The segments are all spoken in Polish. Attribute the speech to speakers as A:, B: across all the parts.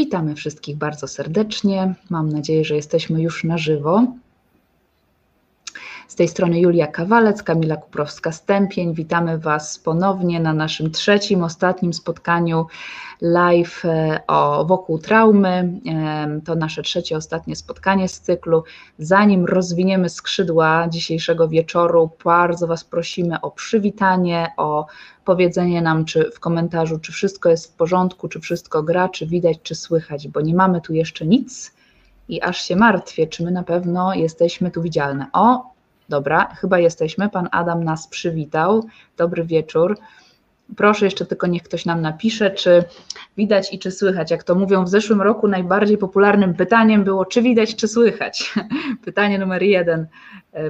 A: Witamy wszystkich bardzo serdecznie. Mam nadzieję, że jesteśmy już na żywo. Tej strony Julia Kawalec, Kamila Kuprowska-Stępień. Witamy Was ponownie na naszym trzecim, ostatnim spotkaniu live e, o wokół traumy. To nasze trzecie, ostatnie spotkanie z cyklu. Zanim rozwiniemy skrzydła dzisiejszego wieczoru, bardzo Was prosimy o przywitanie, o powiedzenie nam, czy w komentarzu, czy wszystko jest w porządku, czy wszystko gra, czy widać, czy słychać, bo nie mamy tu jeszcze nic i aż się martwię, czy my na pewno jesteśmy tu widzialne. O, Dobra, chyba jesteśmy. Pan Adam nas przywitał. Dobry wieczór. Proszę jeszcze tylko niech ktoś nam napisze, czy widać i czy słychać. Jak to mówią, w zeszłym roku najbardziej popularnym pytaniem było, czy widać, czy słychać. Pytanie numer jeden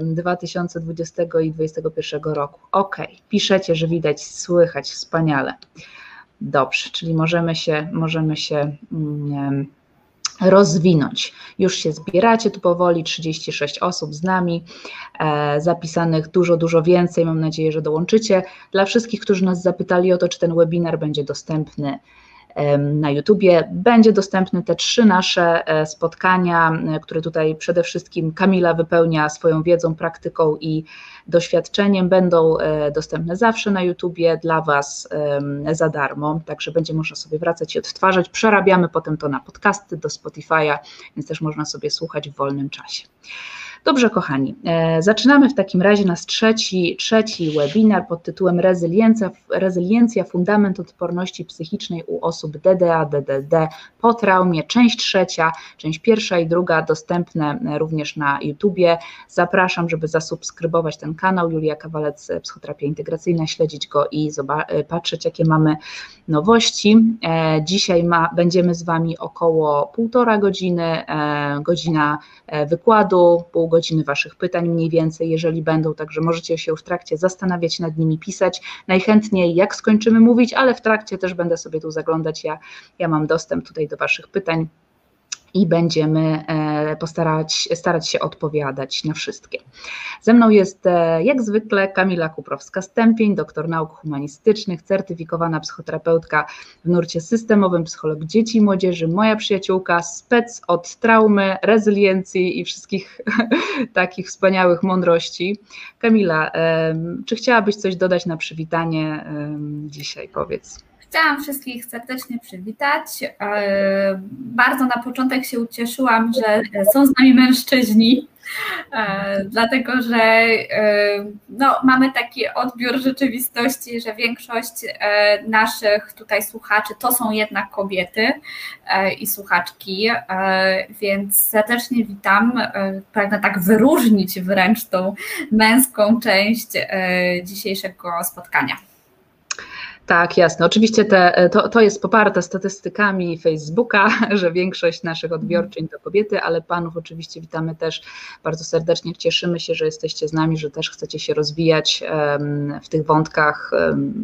A: 2020 i 2021 roku. Ok, piszecie, że widać, słychać, wspaniale. Dobrze, czyli możemy się, możemy się. Um, rozwinąć. Już się zbieracie tu powoli, 36 osób z nami, e, zapisanych dużo, dużo więcej. Mam nadzieję, że dołączycie. Dla wszystkich, którzy nas zapytali o to, czy ten webinar będzie dostępny na YouTubie. Będzie dostępny te trzy nasze e, spotkania, e, które tutaj przede wszystkim Kamila wypełnia swoją wiedzą, praktyką i doświadczeniem. Będą e, dostępne zawsze na YouTubie dla Was za darmo, także będzie można sobie wracać i odtwarzać. Przerabiamy potem to na podcasty do Spotify'a, więc też można sobie słuchać w wolnym czasie. Dobrze, kochani, e, zaczynamy w takim razie nasz trzeci, trzeci webinar pod tytułem Rezyliencja, Rezyliencja Fundament Odporności Psychicznej u osób DDA, DDD po traumie, część trzecia, część pierwsza i druga dostępne również na YouTubie. Zapraszam, żeby zasubskrybować ten kanał Julia Kawalec, Psychoterapia Integracyjna, śledzić go i e, patrzeć, jakie mamy nowości. E, dzisiaj ma, będziemy z Wami około półtora godziny, godzina wykładu, pół godziny Waszych pytań mniej więcej, jeżeli będą, także możecie się w trakcie zastanawiać nad nimi, pisać. Najchętniej jak skończymy mówić, ale w trakcie też będę sobie tu zaglądać. Ja, ja mam dostęp tutaj do Waszych pytań i będziemy e, postarać starać się odpowiadać na wszystkie. Ze mną jest e, jak zwykle Kamila Kuprowska-Stępień, doktor nauk humanistycznych, certyfikowana psychoterapeutka w nurcie systemowym, psycholog dzieci i młodzieży, moja przyjaciółka, spec od traumy, rezyliencji i wszystkich takich wspaniałych mądrości. Kamila, czy chciałabyś coś dodać na przywitanie dzisiaj, powiedz?
B: Chciałam wszystkich serdecznie przywitać. E, bardzo na początek się ucieszyłam, że są z nami mężczyźni, e, dlatego że e, no, mamy taki odbiór rzeczywistości, że większość naszych tutaj słuchaczy to są jednak kobiety i słuchaczki, więc serdecznie witam. Pragnę tak wyróżnić wręcz tą męską część dzisiejszego spotkania.
A: Tak, jasne. Oczywiście te, e, to, to jest poparte statystykami Facebooka, że większość naszych odbiorczyń to kobiety, ale panów oczywiście witamy też bardzo serdecznie. Cieszymy się, że jesteście z nami, że też chcecie się rozwijać w tych wątkach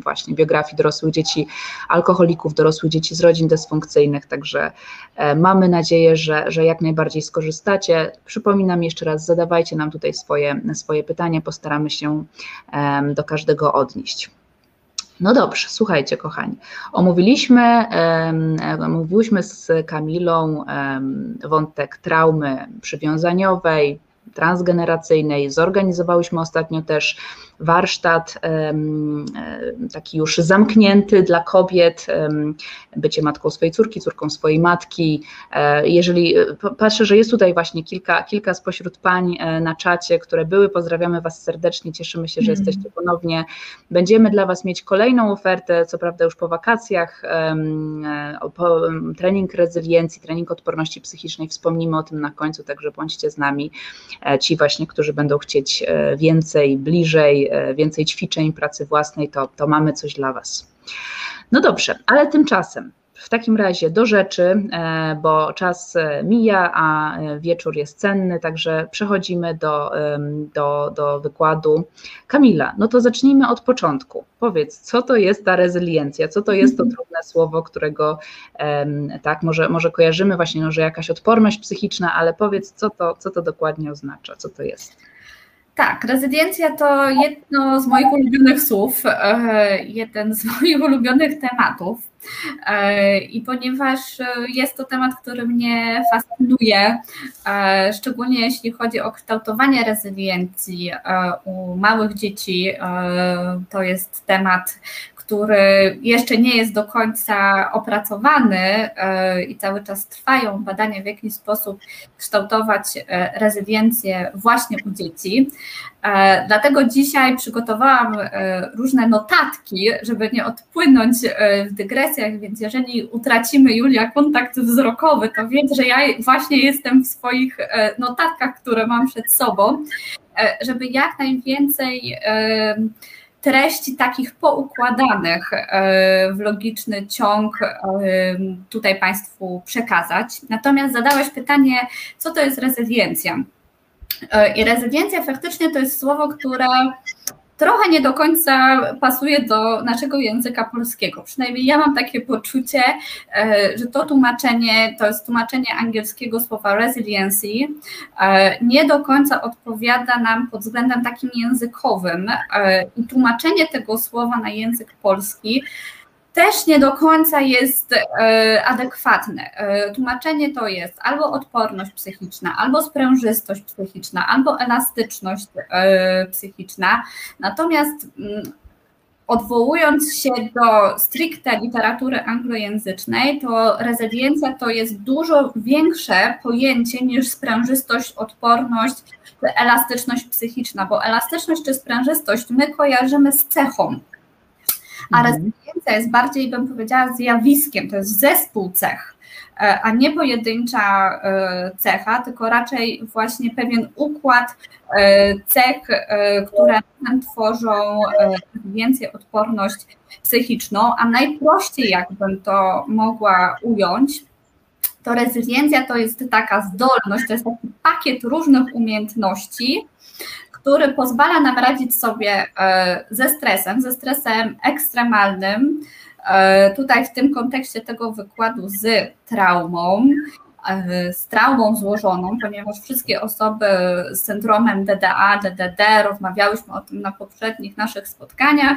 A: właśnie biografii dorosłych dzieci, alkoholików, dorosłych dzieci z rodzin dysfunkcyjnych. Także e, mamy nadzieję, że, że jak najbardziej skorzystacie. Przypominam jeszcze raz, zadawajcie nam tutaj swoje, swoje pytania, postaramy się do każdego odnieść. No dobrze, słuchajcie, kochani. Omówiliśmy, mówiłyśmy z Kamilą wątek traumy przywiązaniowej, transgeneracyjnej. Zorganizowałyśmy ostatnio też warsztat taki już zamknięty dla kobiet, bycie matką swojej córki, córką swojej matki. E, jeżeli e, patrzę, że jest tutaj właśnie kilka, kilka spośród pań e, na czacie, które były, pozdrawiamy Was serdecznie, cieszymy się, że mm. jesteście ponownie. Będziemy dla Was mieć kolejną ofertę, co prawda już po wakacjach, po trening rezyliencji, trening odporności psychicznej, wspomnimy o tym na końcu, także bądźcie z nami, ci właśnie, którzy będą chcieć więcej, bliżej, E, więcej, ćwiczeń, pracy własnej, to, to mamy coś dla Was. No dobrze, ale tymczasem w takim razie do rzeczy, e, bo czas e, mija, a wieczór jest cenny, także przechodzimy do, do, do wykładu. Kamila, no to zacznijmy od początku. Powiedz, co to jest ta rezyliencja, co to jest to mhm. trudne słowo, którego tak, może, może kojarzymy właśnie, no, że jakaś odporność psychiczna, ale powiedz, co to, co to dokładnie oznacza, co to jest.
B: Tak, rezydencja to jedno z moich ulubionych słów, e, jeden z moich ulubionych tematów. E, I ponieważ jest to temat, który mnie fascynuje, e, szczególnie jeśli chodzi o kształtowanie rezyliencji u małych dzieci, to jest temat, który jeszcze nie jest do końca opracowany e, i cały czas trwają badania, w jaki sposób kształtować e, rezyliencję właśnie u dzieci. E, dlatego dzisiaj przygotowałam różne notatki, żeby nie odpłynąć w dygresjach, więc jeżeli utracimy Julia kontakt wzrokowy, to wiem, że ja właśnie jestem w swoich notatkach, które mam przed sobą, żeby jak najwięcej treści takich poukładanych e, w logiczny ciąg e, tutaj Państwu przekazać. Natomiast zadałeś pytanie, co to jest rezyliencja? E, I rezyliencja faktycznie to jest słowo, które trochę nie do końca pasuje do naszego języka polskiego. Przynajmniej ja mam takie poczucie, e, że to tłumaczenie to jest tłumaczenie angielskiego słowa resiliency, e, nie do końca odpowiada nam pod względem takim językowym e, i tłumaczenie tego słowa na język polski też nie do końca jest e, adekwatne. E, tłumaczenie to jest albo odporność psychiczna, albo sprężystość psychiczna, albo elastyczność e, psychiczna. Natomiast mm, odwołując się do stricte literatury anglojęzycznej, to rezyliencja to jest dużo większe pojęcie niż sprężystość, odporność, elastyczność psychiczna, bo elastyczność czy sprężystość my kojarzymy z cechą a mhm. Rezyliencia jest bardziej, bym powiedziała, zjawiskiem, to jest zespół cech, e, a nie pojedyncza e, cecha, tylko raczej właśnie pewien układ e, cech, które tworzą więcej odporność psychiczną, a najprościej jakbym to mogła ująć, to rezyliencja to jest taka zdolność, to jest taki pakiet różnych umiejętności, który pozwala nam radzić sobie e, ze stresem, ze stresem ekstremalnym. E, tutaj w tym kontekście tego wykładu z traumą, z traumą złożoną, ponieważ wszystkie osoby z syndromem DDA, DDD, rozmawiałyśmy o tym na poprzednich naszych spotkaniach,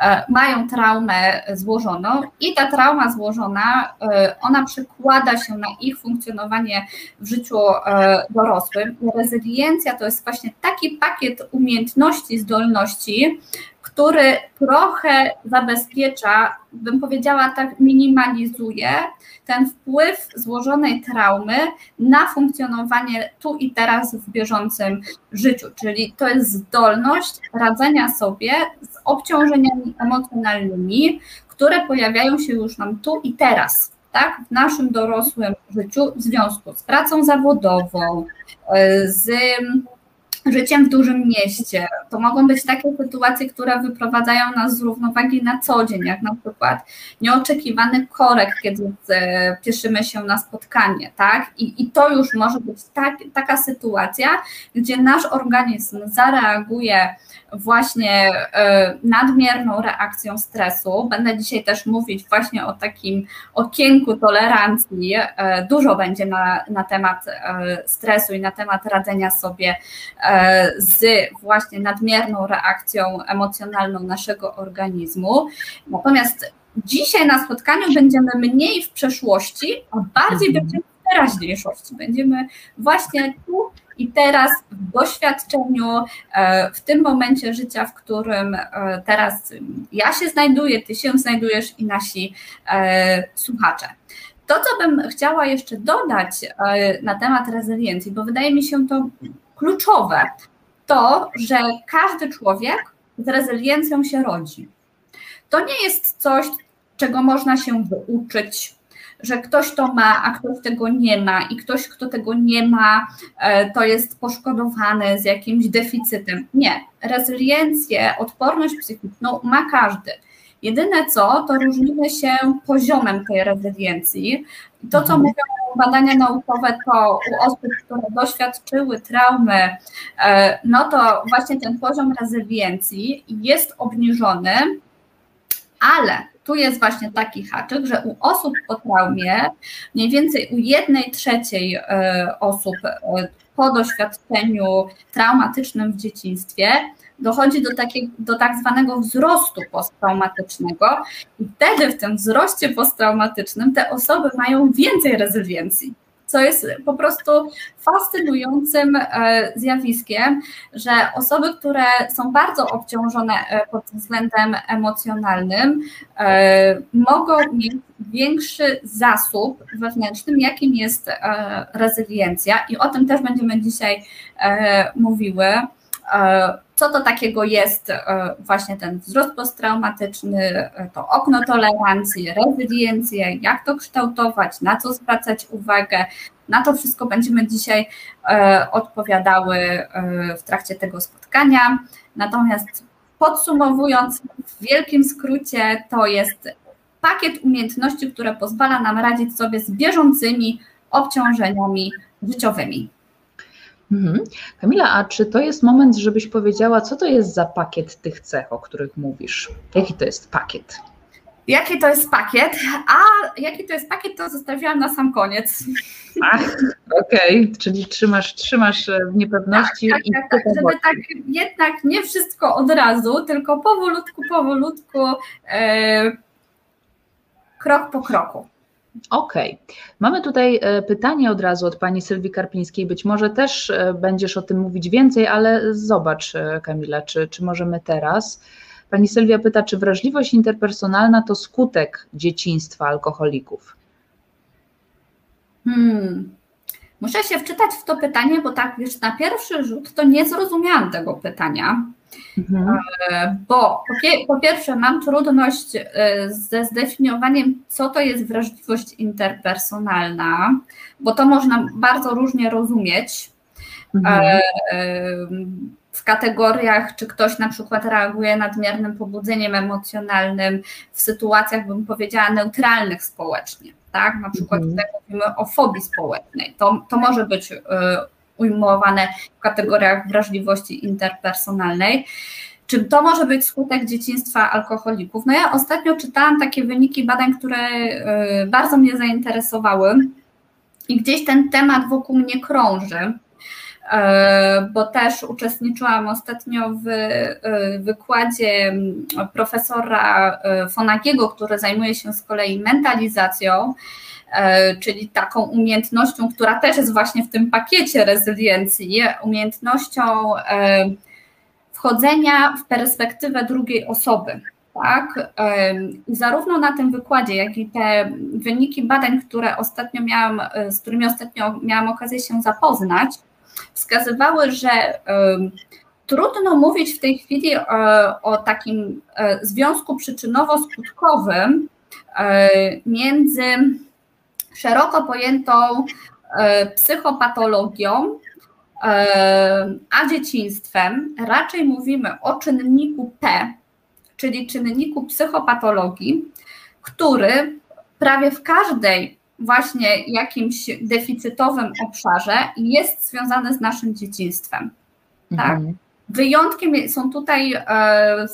B: e, mają traumę złożoną i ta trauma złożona, e, ona przekłada się na ich funkcjonowanie w życiu dorosłym. Rezyliencja to jest właśnie taki pakiet umiejętności, zdolności, który trochę zabezpiecza, bym powiedziała tak, minimalizuje ten wpływ złożonej traumy na funkcjonowanie tu i teraz w bieżącym życiu. Czyli to jest zdolność radzenia sobie z obciążeniami emocjonalnymi, które pojawiają się już nam tu i teraz. Tak, w naszym dorosłym życiu w związku z pracą zawodową, z życiem w dużym mieście. To mogą być takie sytuacje, które wyprowadzają nas z równowagi na co dzień, jak na przykład nieoczekiwany korek, kiedy pieszymy się na spotkanie, tak? I, i to już może być tak, taka sytuacja, gdzie nasz organizm zareaguje właśnie e, nadmierną reakcją stresu. Będę dzisiaj też mówić właśnie o takim okienku tolerancji. E, dużo będzie na, na temat e, stresu i na temat radzenia sobie z właśnie nadmierną reakcją emocjonalną naszego organizmu. Natomiast dzisiaj na spotkaniu będziemy mniej w przeszłości, a bardziej mhm. będziemy w teraźniejszości. Będziemy właśnie tu i teraz doświadczeniu, e, w tym momencie życia, w którym e, teraz ja się znajduję, ty się znajdujesz i nasi e, słuchacze. To, co bym chciała jeszcze dodać na temat rezyliencji, bo wydaje mi się to kluczowe, to, że każdy człowiek z rezyliencją się rodzi. To nie jest coś, czego można się wyuczyć, że ktoś to ma, a ktoś tego nie ma, i ktoś, kto tego nie ma, e, to jest poszkodowany z jakimś deficytem. Nie. Rezyliencję, odporność psychiczną ma każdy. Jedyne co, to różnimy się poziomem tej rezyliencji. To, co mhm. mówią badania naukowe, to u osób, które doświadczyły traumy, e, no to właśnie ten poziom rezyliencji jest obniżony, ale tu jest właśnie taki haczyk, że u osób po traumie, mniej więcej u jednej trzeciej e, osób e, po doświadczeniu traumatycznym w dzieciństwie dochodzi do, takiego, do tak zwanego wzrostu posttraumatycznego. I wtedy w tym wzroście posttraumatycznym te osoby mają więcej rezyliencji co jest po prostu fascynującym e, zjawiskiem, że osoby, które są bardzo obciążone e, pod względem emocjonalnym, e, mogą mieć większy zasób wewnętrznym, jakim jest rezyliencja, i o tym też będziemy dzisiaj mówiły co to takiego jest właśnie ten wzrost posttraumatyczny, to okno tolerancji, rezyliencję, jak to kształtować, na co zwracać uwagę. Na to wszystko będziemy dzisiaj odpowiadały w trakcie tego spotkania. Natomiast podsumowując, w wielkim skrócie, to jest pakiet umiejętności, które pozwala nam radzić sobie z bieżącymi obciążeniami życiowymi.
A: Mhm. Kamila, a czy to jest moment, żebyś powiedziała, co to jest za pakiet tych cech, o których mówisz? Jaki to jest pakiet?
B: Jaki to jest pakiet? A jaki to jest pakiet, to zostawiłam na sam koniec.
A: Ach, okej, okay. czyli trzymasz, trzymasz e, w niepewności.
B: Tak, tak, tak, tak żeby tak jednak nie wszystko od razu, tylko powolutku, powolutku, e, krok po kroku.
A: Okej. Okay. Mamy tutaj e, pytanie od razu od pani Sylwii Karpińskiej. Być może też e, będziesz o tym mówić więcej, ale zobacz, e, Kamila, czy, czy możemy teraz. Pani Sylwia pyta, czy wrażliwość interpersonalna to skutek dzieciństwa alkoholików?
B: Hmm. Muszę się wczytać w to pytanie, bo tak wiesz, na pierwszy rzut to nie zrozumiałam tego pytania. Mhm. E, bo po, pierwsze mam trudność e, ze zdefiniowaniem, co to jest wrażliwość interpersonalna, bo to można bardzo różnie rozumieć. Mhm. E, w kategoriach, czy ktoś na przykład reaguje nadmiernym pobudzeniem emocjonalnym w sytuacjach, bym powiedziała, neutralnych społecznie. Tak? Na przykład mhm. tutaj mówimy o fobii społecznej. To, to może być ujmowane w kategoriach wrażliwości interpersonalnej. Czy to może być skutek dzieciństwa alkoholików? No ja ostatnio czytałam takie wyniki badań, które y, bardzo mnie zainteresowały i gdzieś ten temat wokół mnie krąży, y, bo też uczestniczyłam ostatnio w y, wykładzie profesora Fonagiego, który zajmuje się z kolei mentalizacją E, czyli taką umiejętnością, która też jest właśnie w tym pakiecie rezyliencji, umiejętnością e, wchodzenia w perspektywę drugiej osoby. Tak? E, zarówno na tym wykładzie, jak i te wyniki badań, które ostatnio miałam, z którymi ostatnio miałam okazję się zapoznać, wskazywały, że trudno mówić w tej chwili o takim związku przyczynowo-skutkowym między szeroko pojętą e, psychopatologią, e, a dzieciństwem raczej mówimy o czynniku P, czyli czynniku psychopatologii, który prawie w każdej właśnie jakimś deficytowym obszarze jest związany z naszym dzieciństwem. Tak? Mhm. Wyjątkiem są tutaj e,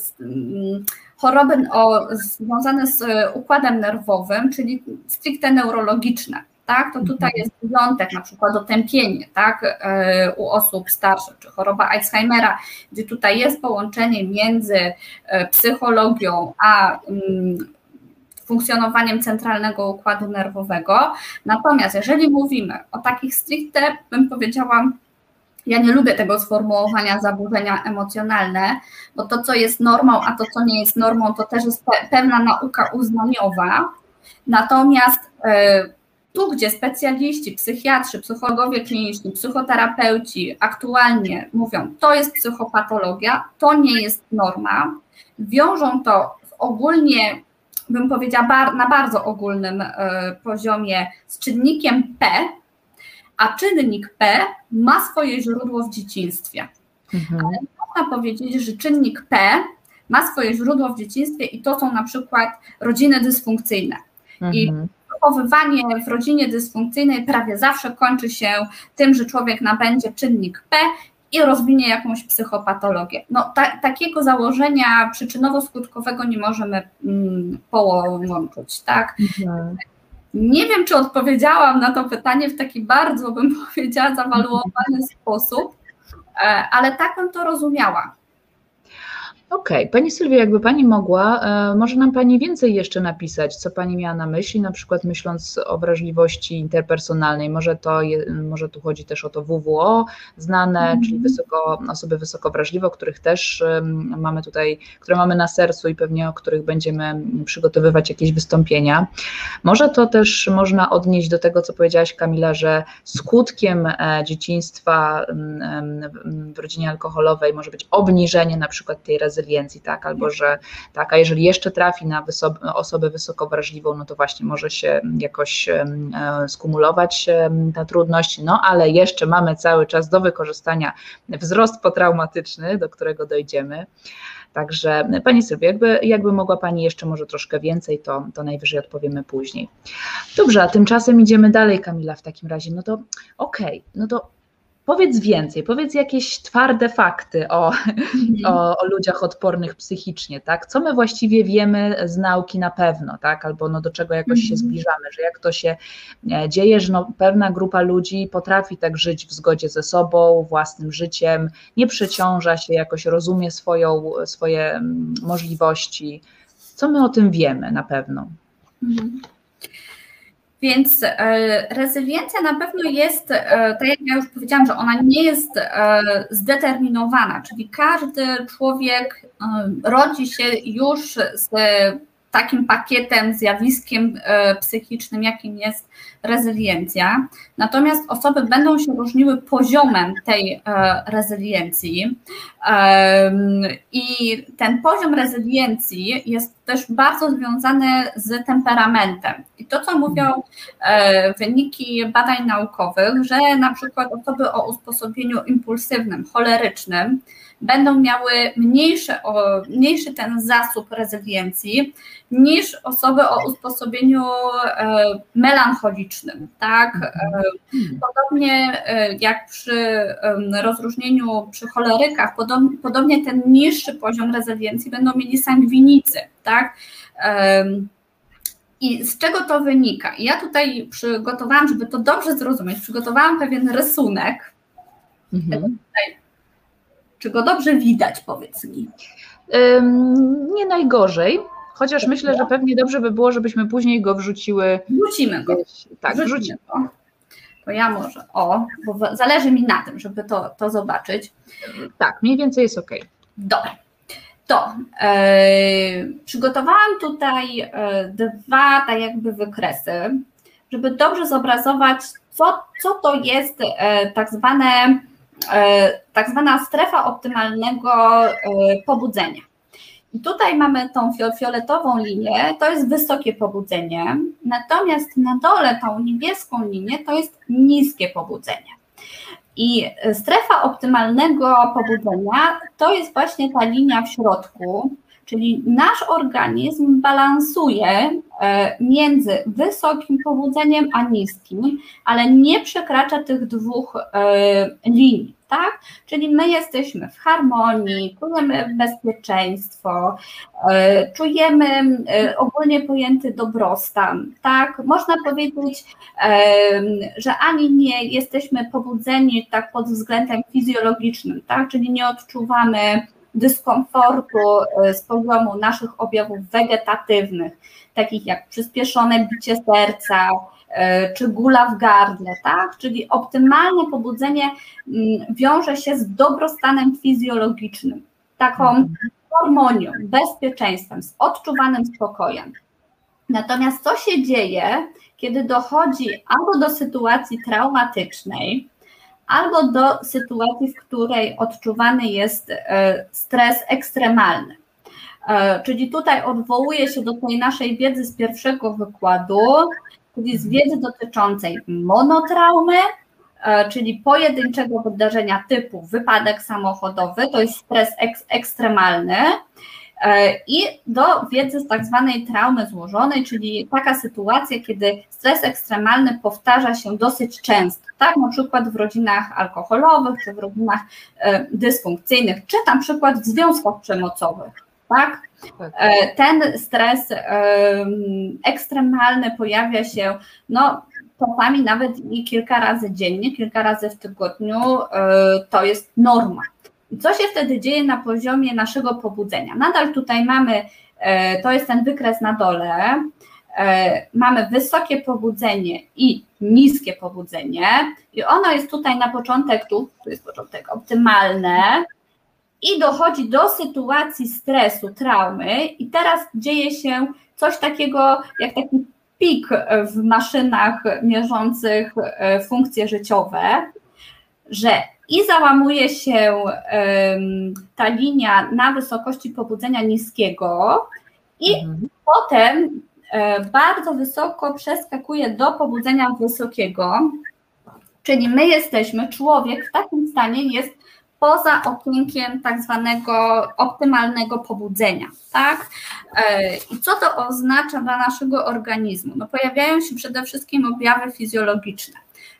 B: choroby o, związane z e, układem nerwowym, czyli stricte neurologiczne. Tak, to tutaj mhm. jest wyjątek, na przykład otępienie tak, e, u osób starszych, czy choroba Alzheimera, gdzie tutaj jest połączenie między e, psychologią a mm, funkcjonowaniem centralnego układu nerwowego. Natomiast jeżeli mówimy o takich stricte, bym powiedziała, ja nie lubię tego sformułowania zaburzenia emocjonalne, bo to, co jest normą, a to, co nie jest normą, to też jest pewna nauka uznaniowa. Natomiast e, tu, gdzie specjaliści, psychiatrzy, psychologowie kliniczni, psychoterapeuci aktualnie mówią, to jest psychopatologia, to nie jest norma, wiążą to w ogólnie, bym powiedziała, na bardzo ogólnym e, poziomie z czynnikiem P, a czynnik P ma swoje źródło w dzieciństwie. Mhm. Ale można powiedzieć, że czynnik P ma swoje źródło w dzieciństwie i to są na przykład rodziny dysfunkcyjne. Mhm. I wychowywanie w rodzinie dysfunkcyjnej prawie zawsze kończy się tym, że człowiek nabędzie czynnik P i rozwinie jakąś psychopatologię. No, ta, takiego założenia przyczynowo-skutkowego nie możemy mm, połączyć, tak? Mhm. Nie wiem, czy odpowiedziałam na to pytanie w taki bardzo, bym powiedziała, zawaluowany sposób, e, ale tak bym to rozumiała.
A: Okej, okay. Pani Sylwia, jakby Pani mogła, e, może nam Pani więcej jeszcze napisać, co Pani miała na myśli, na przykład myśląc o wrażliwości interpersonalnej, może to, je, może tu chodzi też o to WWO znane, mm. czyli wysoko, osoby wysoko wrażliwe, których też mamy tutaj, które mamy na sercu i pewnie o których będziemy przygotowywać jakieś wystąpienia. Może to też można odnieść do tego, co powiedziałaś Kamila, że skutkiem e, dzieciństwa w rodzinie alkoholowej może być obniżenie na przykład tej rezydencji, rezyliencji, tak, albo że tak, a jeżeli jeszcze trafi na wyso- osobę wysoko wrażliwą, no to właśnie może się jakoś e, skumulować ta trudność, no ale jeszcze mamy cały czas do wykorzystania wzrost potraumatyczny, do którego dojdziemy. Także Pani Sylwia, jakby, jakby mogła Pani jeszcze może troszkę więcej, to, to najwyżej odpowiemy później. Dobrze, a tymczasem idziemy dalej, Kamila, w takim razie. No to okej, okay, no to Powiedz więcej, powiedz jakieś twarde fakty o, mm. o, o, ludziach odpornych psychicznie, tak? Co my właściwie wiemy z nauki na pewno, tak? Albo no do czego jakoś się mhm. zbliżamy, że jak to się e, dzieje, że no pewna grupa ludzi potrafi tak żyć w zgodzie ze sobą, własnym życiem, nie przeciąża się, jakoś rozumie swoją, swoje mm, możliwości. Co my o tym wiemy na pewno? Mhm.
B: Więc e, rezyliencja na pewno jest, e, tak jak ja już powiedziałam, że ona nie jest e, zdeterminowana, czyli każdy człowiek rodzi się już z takim pakietem, zjawiskiem psychicznym, jakim jest rezyliencja. Natomiast osoby będą się różniły poziomem tej rezyliencji. I ten poziom rezyliencji jest też bardzo związany z temperamentem. I to, co mówią e, wyniki badań naukowych, że na przykład osoby o usposobieniu impulsywnym, cholerycznym, będą miały mniejszy, mniejszy ten zasób rezyliencji niż osoby o usposobieniu e, melancholicznym. Tak? E, podobnie e, jak przy rozróżnieniu przy cholerykach, podobnie, ten niższy poziom rezyliencji będą mieli sangwinicy. Tak? I z czego to wynika? Ja tutaj przygotowałam, żeby to dobrze zrozumieć, przygotowałam pewien rysunek. Mhm. Czy go dobrze widać, powiedz mi?
A: Nie najgorzej, chociaż myślę, że pewnie dobrze by było, żebyśmy później go wrzuciły.
B: Wrzucimy go.
A: Tak, wrzucimy.
B: To. to ja może, o, bo zależy mi na tym, żeby to, to zobaczyć.
A: Tak, mniej więcej jest ok.
B: Dobra. To e, przygotowałam tutaj e, dwa tak jakby wykresy, żeby dobrze zobrazować, co, co to jest e, tak zwane tak zwana strefa optymalnego pobudzenia. I tutaj mamy tą fioletową linię, to jest wysokie pobudzenie, natomiast na dole tą niebieską linię to jest niskie pobudzenie. I strefa optymalnego pobudzenia to jest właśnie ta linia w środku, czyli nasz organizm balansuje e, między wysokim pobudzeniem a niskim, ale nie przekracza tych dwóch linii tak? Czyli my jesteśmy w harmonii, czujemy bezpieczeństwo, e, czujemy e, ogólnie pojęty dobrostan, tak? Można powiedzieć, że ani nie jesteśmy pobudzeni tak pod względem fizjologicznym, tak? Czyli nie odczuwamy dyskomfortu e, z poziomu naszych objawów wegetatywnych, takich jak przyspieszone bicie serca, E, czy gula w gardle, tak? Czyli optymalne pobudzenie mm, wiąże się z dobrostanem fizjologicznym, taką mhm. harmonią, bezpieczeństwem, z odczuwanym spokojem. Natomiast co się dzieje, kiedy dochodzi albo do sytuacji traumatycznej, albo do sytuacji, w której odczuwany jest e, stres ekstremalny. E, czyli tutaj odwołuję się do tej naszej wiedzy z pierwszego wykładu, czyli z wiedzy dotyczącej monotraumy, e, czyli pojedynczego wydarzenia typu wypadek samochodowy, to jest stres ek ekstremalny, e, i do wiedzy z tak zwanej traumy złożonej, czyli taka sytuacja, kiedy stres ekstremalny powtarza się dosyć często, tak, na przykład w rodzinach alkoholowych, czy w rodzinach e, dysfunkcyjnych, czy na przykład w związkach przemocowych, tak, Tak. Ten stres ekstremalny pojawia się no, czasami nawet i kilka razy dziennie, kilka razy w tygodniu, to jest norma. I co się wtedy dzieje na poziomie naszego pobudzenia? Nadal tutaj mamy, to jest ten wykres na dole, E, mamy wysokie pobudzenie i niskie pobudzenie, i ono jest tutaj na początek, tu, tu jest początek optymalne, i dochodzi do sytuacji stresu, traumy, i teraz dzieje się coś takiego jak taki pik w maszynach mierzących e, funkcje życiowe, że i załamuje się ta linia na wysokości pobudzenia niskiego, i mhm. potem E, bardzo wysoko przeskakuje do pobudzenia wysokiego, czyli my jesteśmy, człowiek w takim stanie jest poza okienkiem tak zwanego optymalnego pobudzenia, tak? E, I co to oznacza dla naszego organizmu? No pojawiają się przede wszystkim objawy fizjologiczne,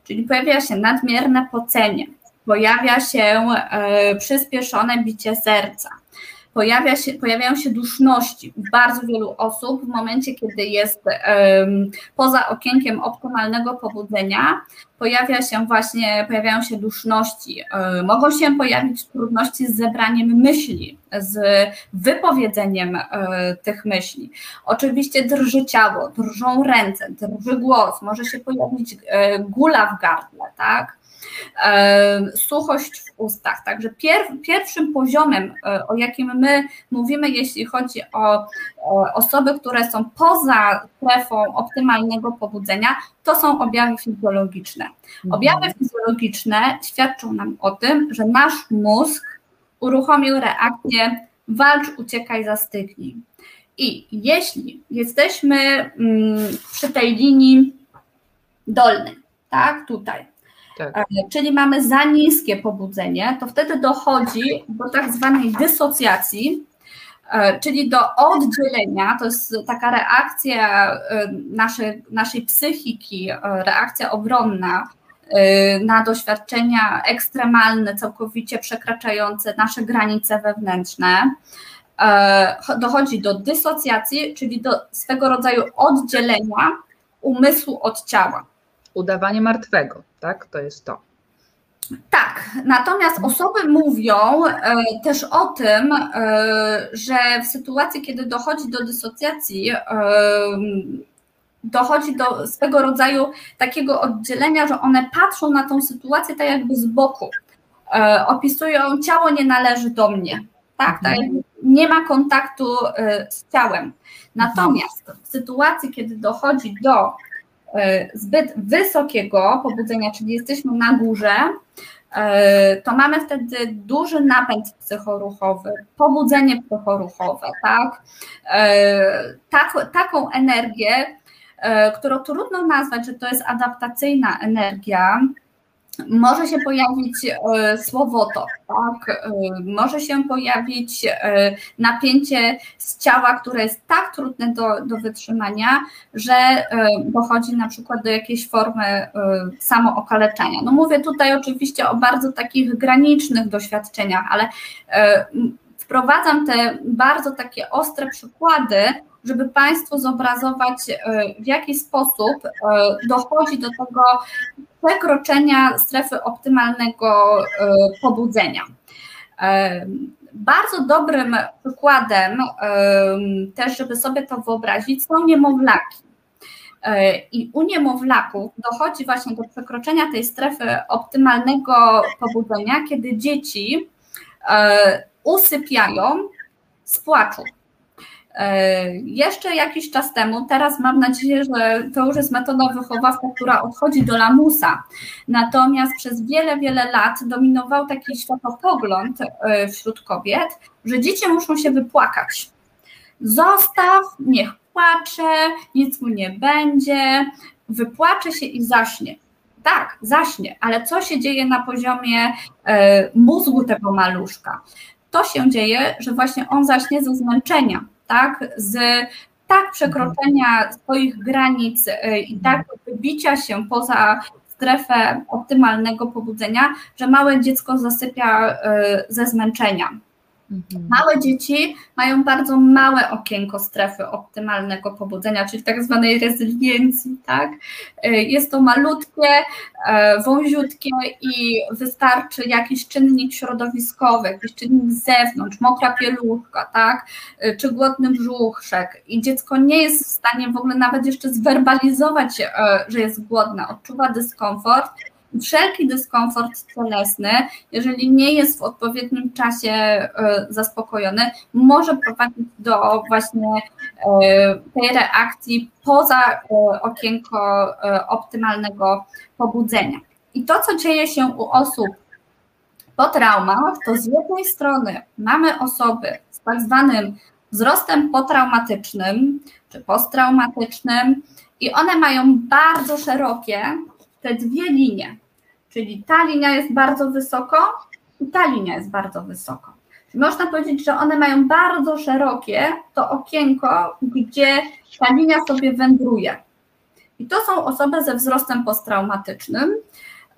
B: czyli pojawia się nadmierne pocenie, pojawia się e, przyspieszone bicie serca, pojawia się, pojawiają się duszności u bardzo wielu osób w momencie, kiedy jest um, poza okienkiem optymalnego pobudzenia, pojawia się właśnie, pojawiają się duszności, um, mogą się pojawić trudności z zebraniem myśli, z wypowiedzeniem um, tych myśli. Oczywiście drży ciało, drżą ręce, drży głos, może się pojawić e, gula w gardle, tak? Suchość w ustach. Także pier, pierwszym poziomem, e, o jakim my mówimy, jeśli chodzi o, o osoby, które są poza strefą optymalnego pobudzenia, to są objawy fizjologiczne. Mhm. Objawy fizjologiczne świadczą nam o tym, że nasz mózg uruchomił reakcję walcz, uciekaj, zastygnij. I jeśli jesteśmy mm, przy tej linii dolnej, tak, tutaj, tak. E, czyli mamy za niskie pobudzenie, to wtedy dochodzi do tak zwanej dysocjacji, e, czyli do oddzielenia, to jest taka reakcja e, naszej, naszej psychiki, reakcja obronna na doświadczenia ekstremalne, całkowicie przekraczające nasze granice wewnętrzne. Dochodzi do dysocjacji, czyli do swego rodzaju oddzielenia umysłu od ciała
A: udawanie martwego, tak? To jest to.
B: Tak, natomiast osoby mówią e, też o tym, e, że w sytuacji, kiedy dochodzi do dysocjacji, e, dochodzi do swego rodzaju takiego oddzielenia, że one patrzą na tą sytuację tak jakby z boku. Opisują, ciało nie należy do mnie, tak, tak nie ma kontaktu z ciałem. Natomiast w sytuacji, kiedy dochodzi do zbyt wysokiego pobudzenia, czyli jesteśmy na górze, e, to mamy wtedy duży napęd psychoruchowy, pobudzenie psychoruchowe, tak? E, tak taką energię, którą trudno nazwać, że to jest adaptacyjna energia, może się pojawić e, słowotok, tak? E, może się pojawić e, napięcie z ciała, które jest tak trudne do, do wytrzymania, że dochodzi na przykład do jakiejś formy samookaleczenia. No mówię tutaj oczywiście o bardzo takich granicznych doświadczeniach, ale wprowadzam te bardzo takie ostre przykłady, żeby Państwu zobrazować, w jaki sposób dochodzi do tego przekroczenia strefy optymalnego e, pobudzenia. E, bardzo dobrym przykładem, e, też żeby sobie to wyobrazić, są niemowlaki. I u niemowlaków dochodzi właśnie do przekroczenia tej strefy optymalnego pobudzenia, kiedy dzieci usypiają z płaczu. E, jeszcze jakiś czas temu, teraz mam nadzieję, że to już jest metoda wychowawcza, która odchodzi do lamusa. Natomiast przez wiele, wiele lat dominował taki światopogląd e, wśród kobiet, że dzieci muszą się wypłakać. Zostaw, niech płacze, nic mu nie będzie, wypłacze się i zaśnie. Tak, zaśnie, ale co się dzieje na poziomie e, mózgu tego maluszka? To się dzieje, że właśnie on zaśnie ze zmęczenia tak, z tak przekroczenia swoich granic y, i tak wybicia się poza strefę optymalnego pobudzenia, że małe dziecko zasypia y, ze zmęczenia. Mhm. Małe dzieci mają bardzo małe okienko strefy optymalnego pobudzenia, czyli tak zwanej rezyliencji, tak? E, jest to malutkie, e, wąziutkie i wystarczy jakiś czynnik środowiskowy, jakiś czynnik z zewnątrz, mokra pieluchka, tak? E, czy głodny brzuszek i dziecko nie jest w stanie w ogóle nawet jeszcze zwerbalizować, że jest głodne, odczuwa dyskomfort, wszelki dyskomfort cielesny, jeżeli nie jest w odpowiednim czasie e, zaspokojony, może prowadzić do właśnie e, tej reakcji poza e, okienko optymalnego pobudzenia. I to, co dzieje się u osób po traumach, to z jednej strony mamy osoby z tak zwanym wzrostem potraumatycznym czy posttraumatycznym i one mają bardzo szerokie te dwie linie. Czyli ta linia jest bardzo wysoko i ta linia jest bardzo wysoko. Czyli można powiedzieć, że one mają bardzo szerokie to okienko, gdzie ta linia sobie wędruje. I to są osoby ze wzrostem posttraumatycznym.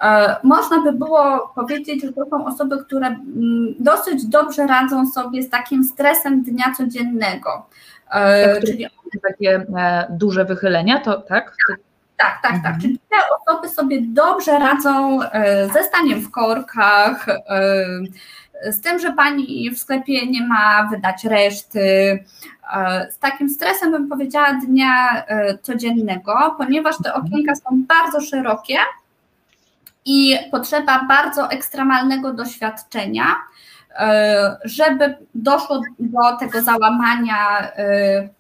B: E, można by było powiedzieć, że to są osoby, które mm, dosyć dobrze radzą sobie z takim stresem dnia codziennego.
A: E, tak, czyli takie e, duże wychylenia, to tak?
B: Tak, tak, tak. Mhm. Czyli te osoby sobie dobrze radzą e, ze staniem w korkach, e, z tym, że pani w sklepie nie ma wydać reszty, e, z takim stresem bym powiedziała dnia codziennego, ponieważ te mhm. okienka są bardzo szerokie i potrzeba bardzo ekstremalnego doświadczenia, żeby doszło do tego załamania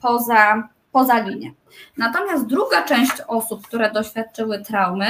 B: poza, poza linię. Natomiast druga część osób, które doświadczyły traumy,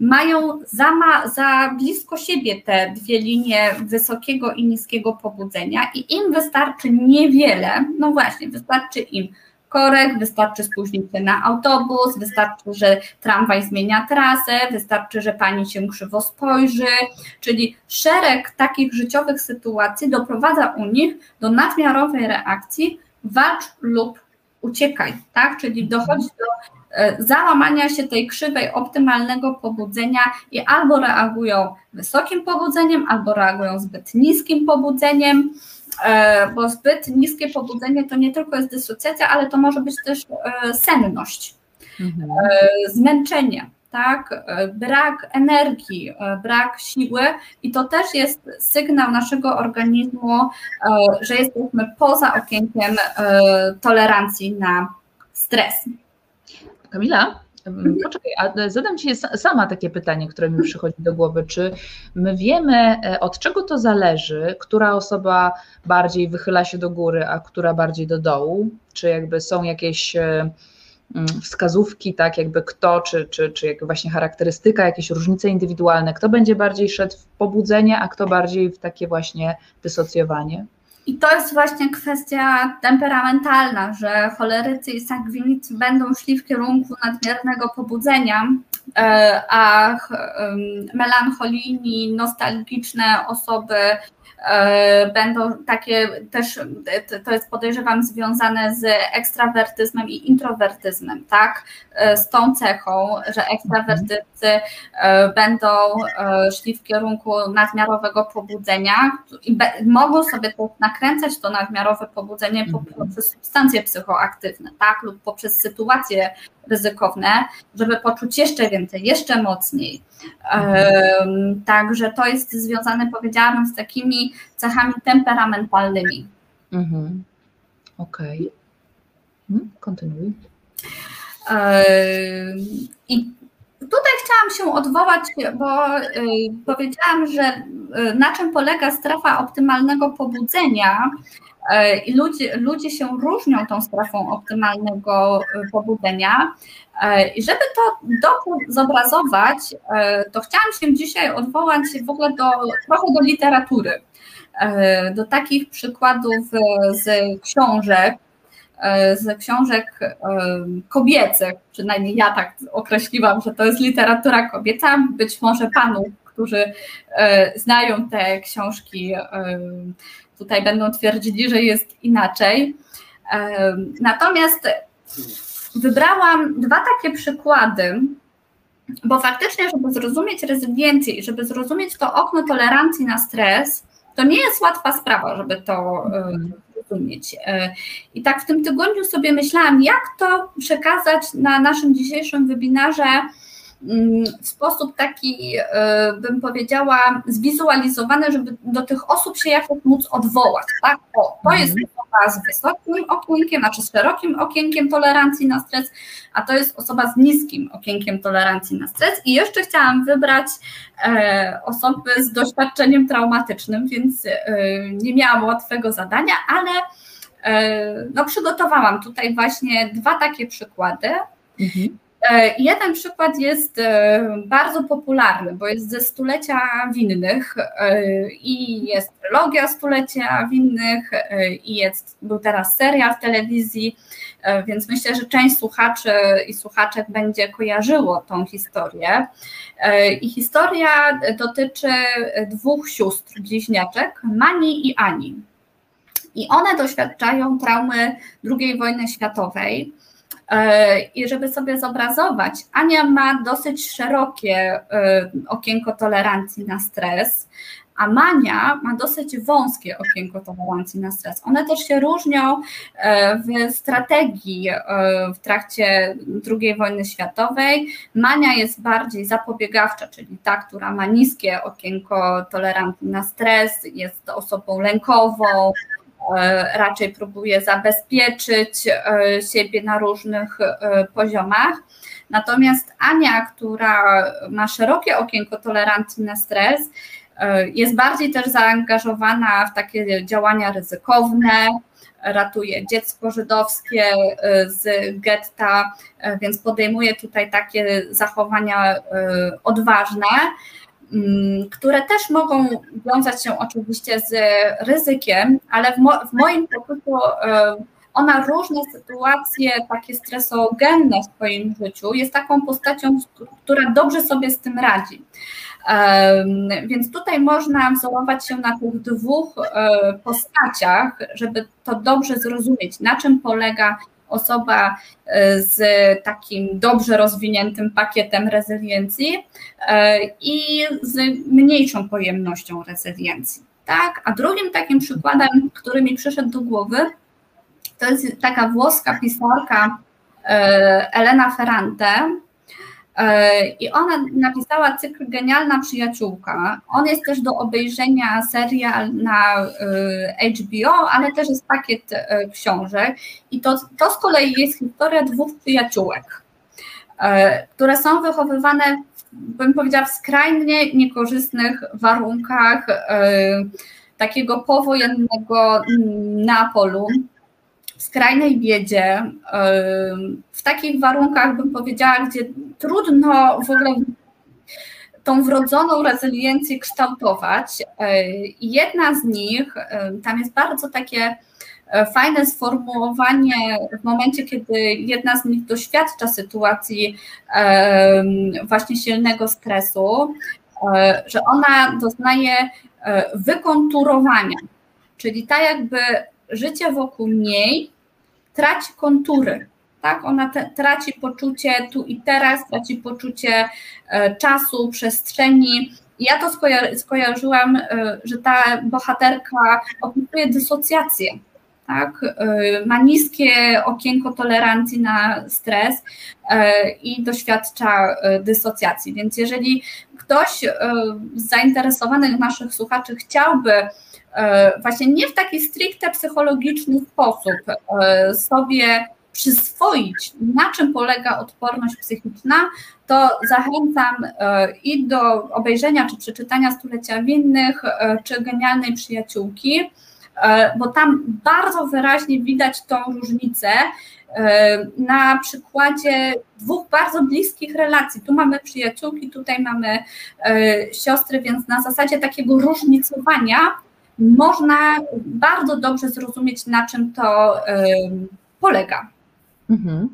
B: mają za, ma, za blisko siebie te dwie linie wysokiego i niskiego pobudzenia i im wystarczy niewiele, no właśnie, wystarczy im korek, wystarczy spóźnić się na autobus, wystarczy, że tramwaj zmienia trasę, wystarczy, że pani się krzywo spojrzy, czyli szereg takich życiowych sytuacji doprowadza u nich do nadmiarowej reakcji walcz lub uciekaj, tak? Czyli dochodzi do e, załamania się tej krzywej optymalnego pobudzenia i albo reagują wysokim pobudzeniem, albo reagują zbyt niskim pobudzeniem, e, bo zbyt niskie pobudzenie to nie tylko jest dysocjacja, ale to może być też e, senność, mhm. zmęczenie, tak, brak energii, brak siły i to też jest sygnał naszego organizmu, że jesteśmy poza okienkiem tolerancji na stres.
A: Kamila, mhm. Poczekaj, a zadam Ci sama takie pytanie, które mi przychodzi do głowy. Czy my wiemy, e, od czego to zależy, która osoba bardziej wychyla się do góry, a która bardziej do dołu? Czy jakby są jakieś e, wskazówki, tak jakby kto, czy, czy, czy właśnie charakterystyka, jakieś różnice indywidualne, kto będzie bardziej szedł w pobudzenie, a kto bardziej w takie właśnie dysocjowanie?
B: I to jest właśnie kwestia temperamentalna, że cholerycy i sangwinicy będą szli w kierunku nadmiernego pobudzenia, e, a melancholijni, nostalgiczne osoby będą takie też, to jest podejrzewam związane z ekstrawertyzmem i introwertyzmem, tak? E, z tą cechą, że ekstrawertycy e, będą szli w kierunku nadmiarowego pobudzenia i mogą sobie nakręcać to nadmiarowe pobudzenie poprzez substancje psychoaktywne, tak? Lub poprzez sytuacje ryzykowne, żeby poczuć jeszcze więcej, jeszcze mocniej. Mhm. Także to jest związane, powiedziałabym, z takimi cechami temperamentalnymi.
A: Mhm. Okej. Okay. Hmm, kontynuuj.
B: I tutaj chciałam się odwołać, bo powiedziałam, że na czym polega strefa optymalnego pobudzenia I ludzie, ludzie się różnią tą strefą optymalnego e, pobudzenia. E, I żeby to dobrze zobrazować, to chciałam się dzisiaj odwołać w ogóle do, trochę do literatury, do takich przykładów z książek, z książek kobiecych, przynajmniej ja tak określiłam, że to jest literatura kobieca, być może panów, którzy znają te książki tutaj będą twierdzili, że jest inaczej. Natomiast wybrałam dwa takie przykłady, bo faktycznie, żeby zrozumieć rezyliencję i żeby zrozumieć to okno tolerancji na stres, to nie jest łatwa sprawa, żeby to rozumieć. I tak w tym tygodniu sobie myślałam, jak to przekazać na naszym dzisiejszym webinarze w sposób taki, e, bym powiedziała, zwizualizowany, żeby do tych osób się jakoś móc odwołać. Tak? O, to jest mhm. osoba z wysokim okienkiem, znaczy z szerokim okienkiem tolerancji na stres, a to jest osoba z niskim okienkiem tolerancji na stres. I jeszcze chciałam wybrać e, osoby z doświadczeniem traumatycznym, więc e, nie miałam łatwego zadania, ale no, przygotowałam tutaj właśnie dwa takie przykłady. Mhm. E, jeden przykład jest e, bardzo popularny, bo jest ze stulecia winnych e, i jest trylogia stulecia winnych i jest, był teraz serial w telewizji, więc myślę, że część słuchaczy i słuchaczek będzie kojarzyło tą historię. I historia dotyczy dwóch sióstr bliźniaczek, Mani i Ani. I one doświadczają traumy II wojny światowej I żeby sobie zobrazować, Ania ma dosyć szerokie e, okienko tolerancji na stres, a Mania ma dosyć wąskie okienko tolerancji na stres. One też się różnią e, w strategii w trakcie II wojny światowej. Mania jest bardziej zapobiegawcza, czyli ta, która ma niskie okienko tolerancji na stres, jest osobą lękową, E, raczej próbuje zabezpieczyć e, siebie na różnych e, poziomach. Natomiast Ania, która ma szerokie okienko tolerancji na stres, jest bardziej też zaangażowana w takie działania ryzykowne, ratuje dziecko żydowskie z getta, więc podejmuje tutaj takie zachowania odważne. Mm, które też mogą wiązać się oczywiście z ryzykiem, ale w, mo w moim poczuciu e, ona różne sytuacje takie stresogenne w swoim życiu jest taką postacią, która dobrze sobie z tym radzi. Więc tutaj można wzorować się na tych dwóch e, postaciach, żeby to dobrze zrozumieć, na czym polega osoba e, z takim dobrze rozwiniętym pakietem rezyliencji e, i z mniejszą pojemnością rezyliencji. Tak? A drugim takim przykładem, który mi przyszedł do głowy, to jest taka włoska pisarka e, Elena Ferrante, I ona napisała cykl Genialna Przyjaciółka. On jest też do obejrzenia serial na e, HBO, ale też jest pakiet e, książek. I to, to z kolei jest historia dwóch przyjaciółek, które są wychowywane, bym powiedziała, w skrajnie niekorzystnych warunkach takiego powojennego Neapolu skrajnej biedzie, w takich warunkach, bym powiedziała, gdzie trudno w ogóle tą wrodzoną rezyliencję kształtować. I jedna z nich, tam jest bardzo takie e, fajne sformułowanie w momencie, kiedy jedna z nich doświadcza sytuacji właśnie silnego stresu, e, że ona doznaje e, wykonturowania, czyli tak jakby życie wokół niej traci kontury. Tak, ona te, traci poczucie tu i teraz, traci poczucie e, czasu, przestrzeni. ja to skojar, skojarzyłam, e, że ta bohaterka opisuje dysocjację. Tak, e, ma niskie okienko tolerancji na stres e, i doświadcza e, dysocjacji. Więc jeżeli ktoś z zainteresowanych naszych słuchaczy chciałby E, właśnie nie w taki stricte psychologiczny sposób e, sobie przyswoić, na czym polega odporność psychiczna, to zachęcam e, i do obejrzenia czy przeczytania Stulecia Winnych, czy Genialnej Przyjaciółki, bo tam bardzo wyraźnie widać tą różnicę na przykładzie dwóch bardzo bliskich relacji. Tu mamy przyjaciółki, tutaj mamy siostry, więc na zasadzie takiego różnicowania można bardzo dobrze zrozumieć, na czym to polega.
A: Mhm.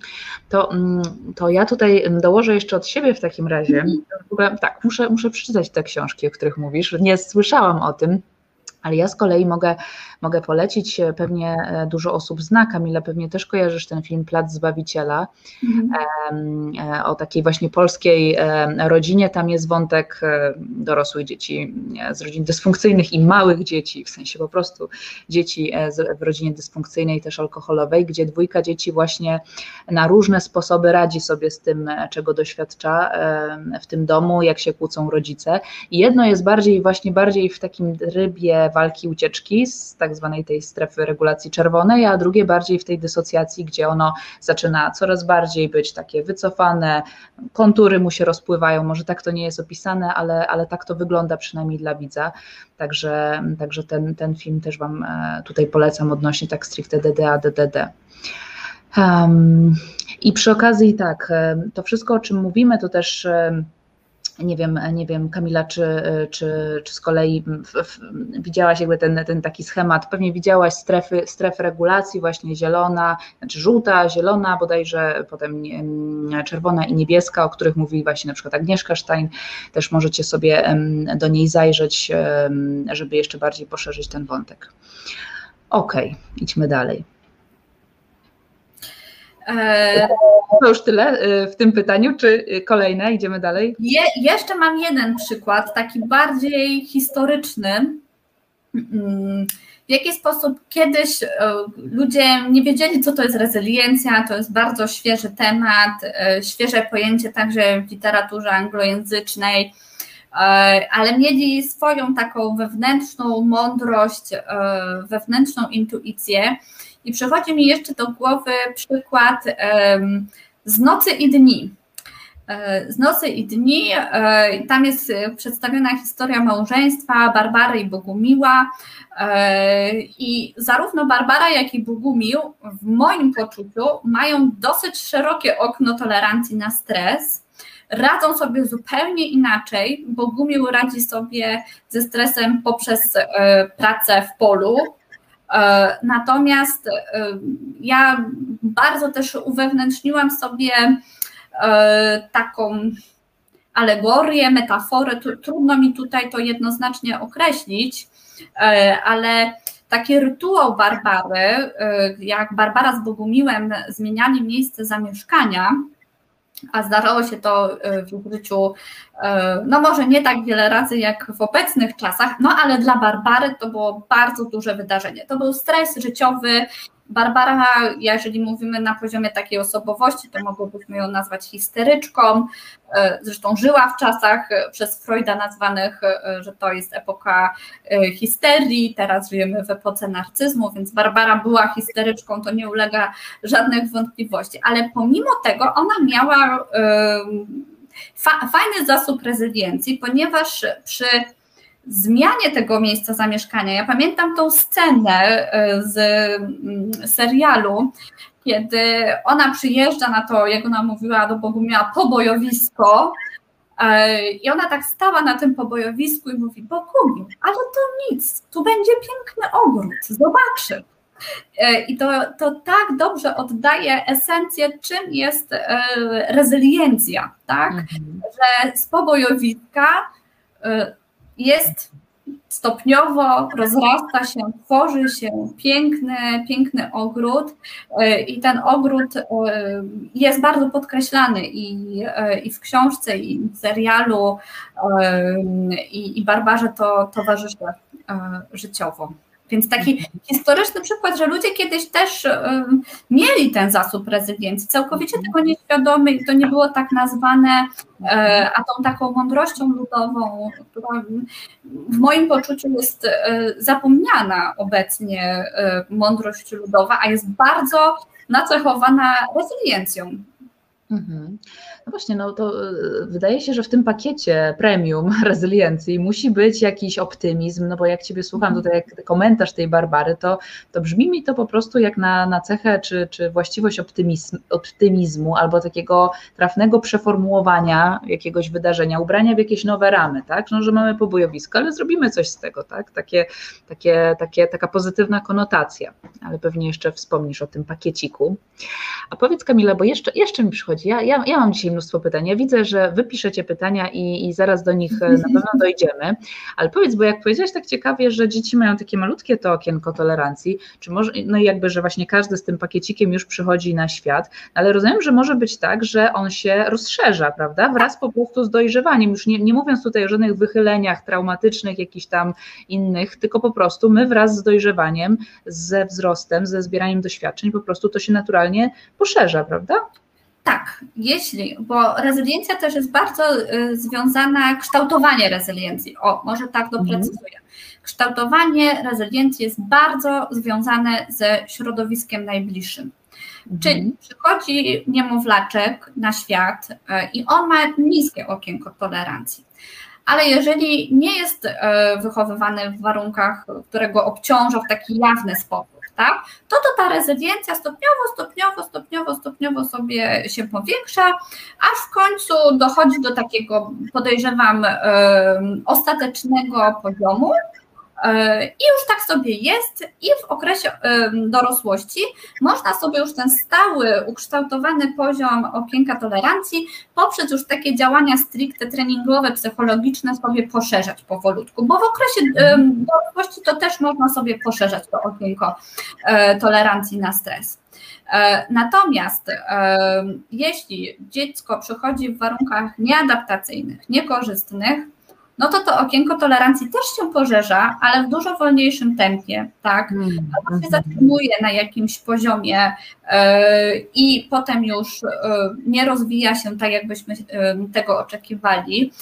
A: To, mm, to ja tutaj dołożę jeszcze od siebie w takim razie. Mhm. W ogóle, tak, muszę, muszę przeczytać te książki, o których mówisz. Nie słyszałam o tym. Ale ja z kolei mogę, mogę polecić, e, pewnie e, dużo osób zna, Kamila, pewnie też kojarzysz ten film Plac Zbawiciela, mhm. E, o takiej właśnie polskiej rodzinie. Tam jest wątek dorosłych dzieci z rodzin dysfunkcyjnych i małych dzieci, w sensie po prostu dzieci w rodzinie dysfunkcyjnej, też alkoholowej, gdzie dwójka dzieci właśnie na różne sposoby radzi sobie z tym, czego doświadcza w tym domu, jak się kłócą rodzice. I jedno jest bardziej, właśnie bardziej w takim rybie walki ucieczki z tak zwanej tej strefy regulacji czerwonej, a drugie bardziej w tej dysocjacji, gdzie ono zaczyna coraz bardziej być takie wycofane, kontury mu się rozpływają, może tak to nie jest opisane, ale, ale tak to wygląda przynajmniej dla widza, także, także ten, ten film też Wam e, tutaj polecam odnośnie tak stricte DDA, DDD. Um, I przy okazji tak, e, to wszystko o czym mówimy to też nie wiem, nie wiem Kamila, czy, czy, czy z kolei w, w, widziałaś jakby ten, ten taki schemat, pewnie widziałaś strefy, strefy regulacji, właśnie zielona, znaczy żółta, zielona, bodajże potem czerwona i niebieska, o których mówi właśnie na przykład Agnieszka Stein, też możecie sobie do niej zajrzeć, żeby jeszcze bardziej poszerzyć ten wątek. Okej, okay, idźmy dalej. E, to już tyle e, w tym pytaniu, czy kolejne? Idziemy dalej?
B: Je, jeszcze mam jeden przykład, taki bardziej historyczny. Mm, w jaki sposób kiedyś e, ludzie nie wiedzieli, co to jest rezyliencja, to jest bardzo świeży temat, świeże pojęcie także w literaturze anglojęzycznej, ale mieli swoją taką wewnętrzną mądrość, wewnętrzną intuicję i przychodzi mi jeszcze do głowy przykład z nocy i dni. E, z nocy i dni, e, tam jest przedstawiona historia małżeństwa Barbary i Bogumiła. E, I zarówno Barbara, jak i Bogumił, w moim poczuciu, mają dosyć szerokie okno tolerancji na stres radzą sobie zupełnie inaczej. Bogumił radzi sobie ze stresem poprzez pracę w polu, E, natomiast e, ja bardzo też uwewnętrzniłam sobie e, taką alegorię, metaforę. Trudno mi tutaj to jednoznacznie określić, ale taki rytuał Barbary, jak Barbara z Bogumiłem zmieniali miejsce zamieszkania, a zdarzało się to e, w życiu, e, no może nie tak wiele razy jak w obecnych czasach, no ale dla Barbary to było bardzo duże wydarzenie. To był stres życiowy, Barbara, jeżeli mówimy na poziomie takiej osobowości, to mogłobyśmy ją nazwać histeryczką. E, zresztą żyła w czasach e, przez Freuda nazwanych, e, że to jest epoka histerii, teraz żyjemy w epoce narcyzmu, więc Barbara była histeryczką, to nie ulega żadnych wątpliwości. Ale pomimo tego ona miała fajny zasób rezyliencji, ponieważ przy zmianie tego miejsca zamieszkania. Ja pamiętam tą scenę e, z mm, serialu, kiedy ona przyjeżdża na to, jak ona mówiła do Bogu, miała pobojowisko. E, I ona tak stała na tym pobojowisku i mówi: Bogumiu, ale to nic, tu będzie piękny ogród, zobaczy. E, I to, to tak dobrze oddaje esencję, czym jest rezyliencja, tak? Mhm. Że z pobojowiska jest stopniowo, rozrasta się, tworzy się piękny, piękny ogród e, i ten ogród e, jest bardzo podkreślany i, e, i w książce, i w serialu, i, i Barbarze to towarzyszy życiowo. Więc taki historyczny przykład, że ludzie kiedyś też um, mieli ten zasób rezyliencji, całkowicie mhm. tego nieświadomy i to nie było tak nazwane, e, a tą taką mądrością ludową, która w moim poczuciu jest e, zapomniana obecnie e, mądrość ludowa, a jest bardzo nacechowana rezyliencją.
A: Mhm. Właśnie, no to e, wydaje się, że w tym pakiecie premium rezyliencji musi być jakiś optymizm, no bo jak Ciebie słucham tutaj, jak komentarz tej Barbary, to, to brzmi mi to po prostu jak na, na cechę czy, czy właściwość optymizm, optymizmu albo takiego trafnego przeformułowania jakiegoś wydarzenia, ubrania w jakieś nowe ramy, tak, no, że mamy pobojowisko, ale zrobimy coś z tego, tak, takie, takie, takie, taka pozytywna konotacja, ale pewnie jeszcze wspomnisz o tym pakieciku. A powiedz Kamila, bo jeszcze, jeszcze mi przychodzi, ja, ja, ja mam dzisiaj mnóstwo pytań. Ja widzę, że wy piszecie pytania i, i zaraz do nich na pewno dojdziemy, ale powiedz, bo jak powiedziałaś tak ciekawie, że dzieci mają takie malutkie to okienko tolerancji, czy może, no i jakby, że właśnie każdy z tym pakiecikiem już przychodzi na świat, ale rozumiem, że może być tak, że on się rozszerza, prawda, wraz po prostu z dojrzewaniem, już nie, nie mówiąc tutaj o żadnych wychyleniach traumatycznych, jakichś tam innych, tylko po prostu my wraz z dojrzewaniem, ze wzrostem, ze zbieraniem doświadczeń, po prostu to się naturalnie poszerza, prawda?
B: Tak, jeśli, bo rezyliencja też jest bardzo y, związana, kształtowanie rezyliencji. O, może tak doprecyzuję. Mhm. Kształtowanie rezyliencji jest bardzo związane ze środowiskiem najbliższym. Mhm. Czyli przychodzi niemowlaczek na świat y, i on ma niskie okienko tolerancji. Ale jeżeli nie jest y, wychowywany w warunkach, które go obciążą w taki jawny sposób, tak, to to ta rezyliencja stopniowo, stopniowo, stopniowo, stopniowo sobie się powiększa, aż w końcu dochodzi do takiego, podejrzewam, ostatecznego poziomu, I już tak sobie jest, i w okresie dorosłości można sobie już ten stały, ukształtowany poziom okienka tolerancji poprzez już takie działania stricte treningowe, psychologiczne sobie poszerzać powolutku, bo w okresie dorosłości to też można sobie poszerzać to okienko e, tolerancji na stres. E, natomiast jeśli dziecko przychodzi w warunkach nieadaptacyjnych, niekorzystnych, no to to okienko tolerancji też się pożerza, ale w dużo wolniejszym tempie, tak? Mm, Albo się mhm. zatrzymuje na jakimś poziomie yy, i potem już yy, nie rozwija się tak, jakbyśmy yy, tego oczekiwali.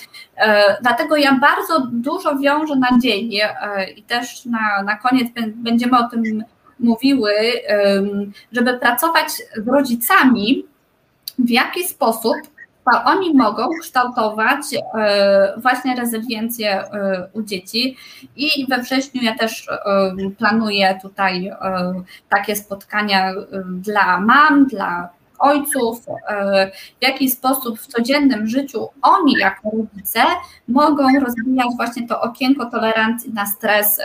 B: Dlatego ja bardzo dużo wiążę nadzieję i też na, na koniec będziemy o tym mówiły, żeby pracować z rodzicami, w jaki sposób oni mogą kształtować e, właśnie rezyliencję e, u dzieci i we wrześniu ja też e, planuję tutaj takie spotkania dla mam, dla ojców, w jaki sposób w codziennym życiu oni jako rodzice mogą rozwijać właśnie to okienko tolerancji na stres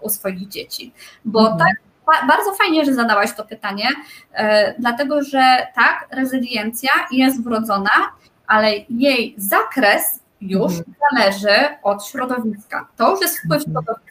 B: u swoich dzieci. Bo mhm. tak bardzo fajnie, że zadałaś to pytanie, dlatego że tak, rezyliencja jest wrodzona ale jej zakres już mhm. zależy od środowiska. To już jest wpływ mhm. środowiska.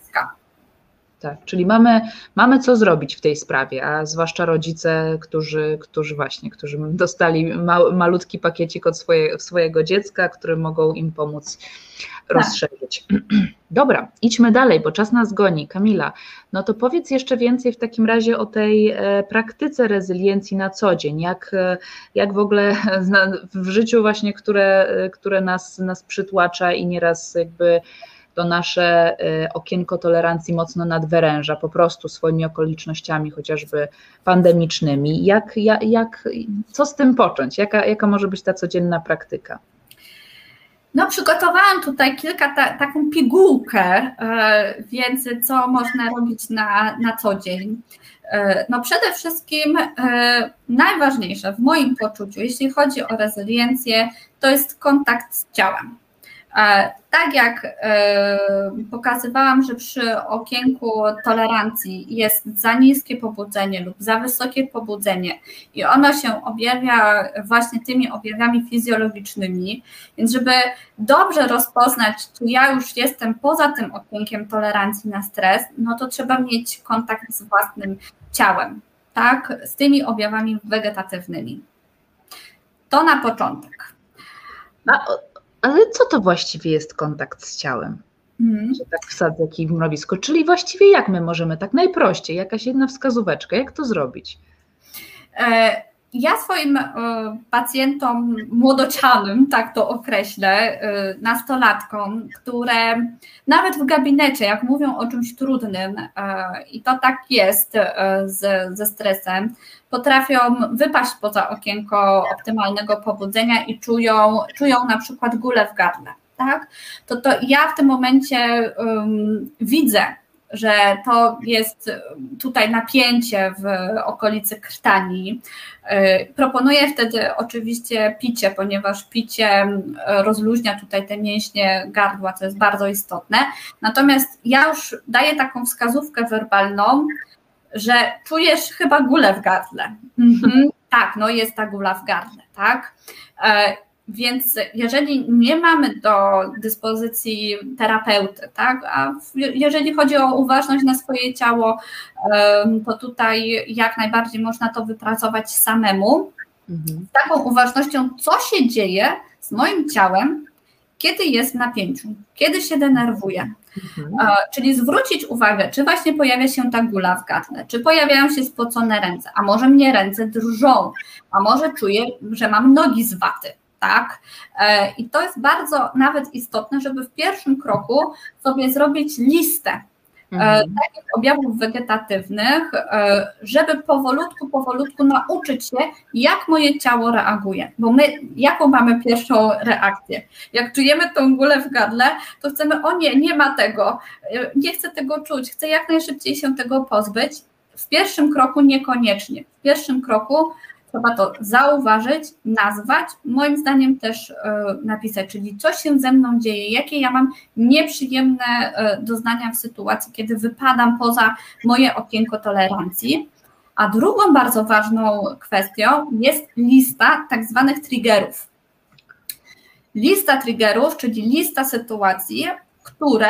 A: Tak, czyli mamy, mamy co zrobić w tej sprawie, a zwłaszcza rodzice, którzy, którzy właśnie, którzy dostali malutki pakiecik od swoje, swojego dziecka, który mogą im pomóc tak. rozszerzyć. Dobra, idźmy dalej, bo czas nas goni. Kamila, no to powiedz jeszcze więcej w takim razie o tej e, praktyce rezyliencji na co dzień, jak, e, jak w ogóle w życiu właśnie, które, e, które nas, nas przytłacza i nieraz jakby to nasze okienko tolerancji mocno nadwyręża, po prostu swoimi okolicznościami, chociażby pandemicznymi. Jak, jak, jak, co z tym począć? Jaka, jaka może być ta codzienna praktyka?
B: No, przygotowałam tutaj kilka, ta, taką pigułkę, e, więc co można robić na, na co dzień. E, no, przede wszystkim e, najważniejsze w moim poczuciu, jeśli chodzi o rezyliencję, to jest kontakt z ciałem. Tak jak e, pokazywałam, że przy okienku tolerancji jest za niskie pobudzenie lub za wysokie pobudzenie i ono się objawia właśnie tymi objawami fizjologicznymi, więc żeby dobrze rozpoznać, czy ja już jestem poza tym okienkiem tolerancji na stres, no to trzeba mieć kontakt z własnym ciałem, tak, z tymi objawami wegetatywnymi. To na początek.
A: A ale co to właściwie jest kontakt z ciałem? Mm. Że tak wsadzę jakiś mrowisko. Czyli właściwie jak my możemy, tak najprościej, jakaś jedna wskazóweczka, jak to zrobić?
B: E, ja swoim e, pacjentom młodocianym, tak to określę, e, nastolatkom, które nawet w gabinecie, jak mówią o czymś trudnym, i to tak jest ze stresem, potrafią wypaść poza okienko optymalnego pobudzenia i czują, czują na przykład gulę w gardle, tak? To, to ja w tym momencie um, widzę, że to jest tutaj napięcie w okolicy krtani. Y, proponuję wtedy oczywiście picie, ponieważ picie rozluźnia tutaj te mięśnie gardła, co jest bardzo istotne. Natomiast ja już daję taką wskazówkę werbalną, że czujesz chyba gulę w gardle. Mhm. Tak, no jest ta gula w gardle, tak? E, Więc jeżeli nie mamy do dyspozycji terapeuty, tak, a jeżeli chodzi o uważność na swoje ciało, to tutaj jak najbardziej można to wypracować samemu. Mhm. Z taką uważnością, co się dzieje z moim ciałem, kiedy jest w napięciu, kiedy się denerwuje. Mhm. Czyli zwrócić uwagę, czy właśnie pojawia się ta gula w gardle, czy pojawiają się spocone ręce, a może mnie ręce drżą, a może czuję, że mam nogi z waty tak? E, I to jest bardzo nawet istotne, żeby w pierwszym kroku sobie zrobić listę e, mhm. takich objawów wegetatywnych, e, żeby powolutku, powolutku nauczyć się, jak moje ciało reaguje. Bo my, jaką mamy pierwszą reakcję? Jak czujemy tą gulę w gardle, to chcemy, o nie, nie ma tego, nie chcę tego czuć, chcę jak najszybciej się tego pozbyć. W pierwszym kroku niekoniecznie. W pierwszym kroku trzeba to zauważyć, nazwać, moim zdaniem też e, napisać, czyli co się ze mną dzieje, jakie ja mam nieprzyjemne e, doznania w sytuacji, kiedy wypadam poza moje okienko tolerancji. A drugą bardzo ważną kwestią jest lista tak zwanych triggerów. Lista triggerów, czyli lista sytuacji, które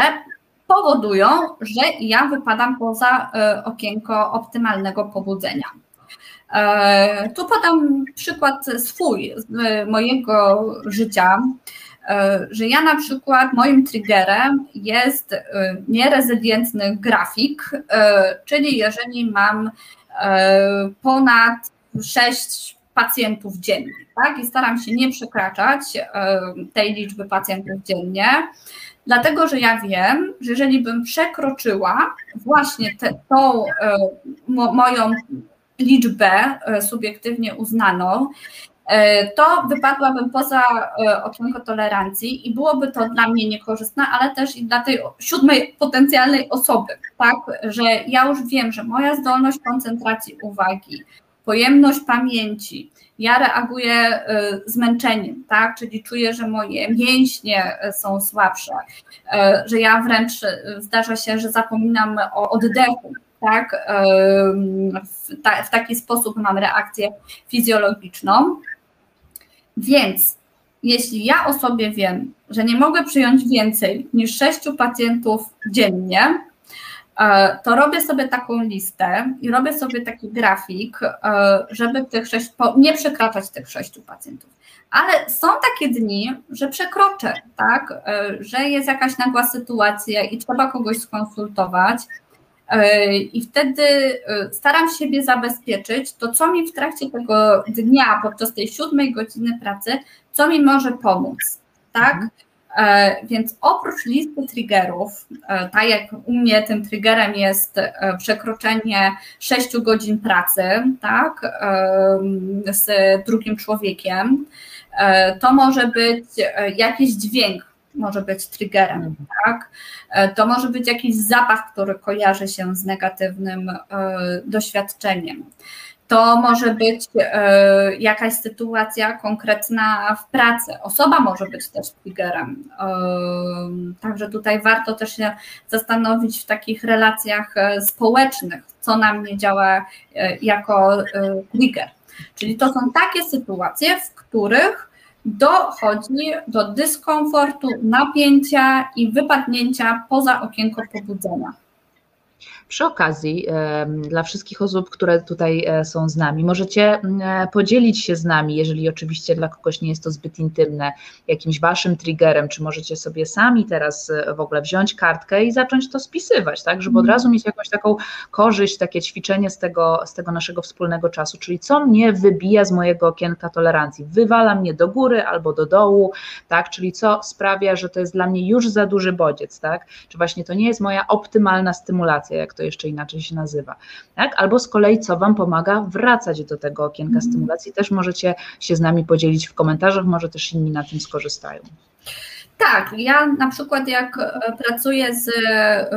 B: powodują, że ja wypadam poza e, okienko optymalnego pobudzenia. E, tu podam przykład swój, z mojego życia, e, że ja na przykład moim triggerem jest e, nierezylientny grafik, czyli jeżeli mam ponad 6 pacjentów dziennie, tak? I staram się nie przekraczać tej liczby pacjentów dziennie, dlatego że ja wiem, że jeżeli bym przekroczyła właśnie te, tą moją liczbę e, subiektywnie uznaną, e, to wypadłabym poza e, okienko tolerancji i byłoby to dla mnie niekorzystne, ale też i dla tej siódmej potencjalnej osoby, tak, że ja już wiem, że moja zdolność koncentracji uwagi, pojemność pamięci, ja reaguję zmęczeniem, tak, czyli czuję, że moje mięśnie są słabsze, że ja wręcz zdarza się, że zapominam o oddechu, tak, w, ta, w taki sposób mam reakcję fizjologiczną. Więc jeśli ja o sobie wiem, że nie mogę przyjąć więcej niż sześciu pacjentów dziennie, e, to robię sobie taką listę i robię sobie taki grafik, e, żeby tych sześć, nie przekraczać tych sześciu pacjentów. Ale są takie dni, że przekroczę, tak, e, że jest jakaś nagła sytuacja i trzeba kogoś skonsultować, I wtedy e, staram siebie zabezpieczyć to, co mi w trakcie tego dnia, podczas tej siódmej godziny pracy, co mi może pomóc. Tak? E, więc oprócz listy triggerów, tak jak u mnie tym triggerem jest przekroczenie 6 godzin pracy, tak, z drugim człowiekiem, to może być jakiś dźwięk, może być triggerem, mhm. tak? E, to może być jakiś zapach, który kojarzy się z negatywnym e, doświadczeniem. To może być e, jakaś sytuacja konkretna w pracy. Osoba może być też triggerem. Także tutaj warto też się zastanowić w takich relacjach społecznych, co na mnie działa jako trigger. Czyli to są takie sytuacje, w których dochodzi do dyskomfortu, napięcia i wypadnięcia poza okienko pobudzenia.
A: Przy okazji, dla wszystkich osób, które tutaj e, są z nami, możecie e, podzielić się z nami, jeżeli oczywiście dla kogoś nie jest to zbyt intymne, jakimś waszym triggerem, czy możecie sobie sami teraz e, w ogóle wziąć kartkę i zacząć to spisywać, tak, żeby od mhm. razu mieć jakąś taką korzyść, takie ćwiczenie z tego, z tego naszego wspólnego czasu, czyli co mnie wybija z mojego okienka tolerancji, wywala mnie do góry albo do dołu, tak, czyli co sprawia, że to jest dla mnie już za duży bodziec, tak, czy właśnie to nie jest moja optymalna stymulacja, jak to jeszcze inaczej się nazywa. Tak? Albo z kolei, co Wam pomaga wracać do tego okienka mm. stymulacji, też możecie się z nami podzielić w komentarzach, może też inni na tym skorzystają.
B: Tak, ja na przykład jak e, pracuję z e,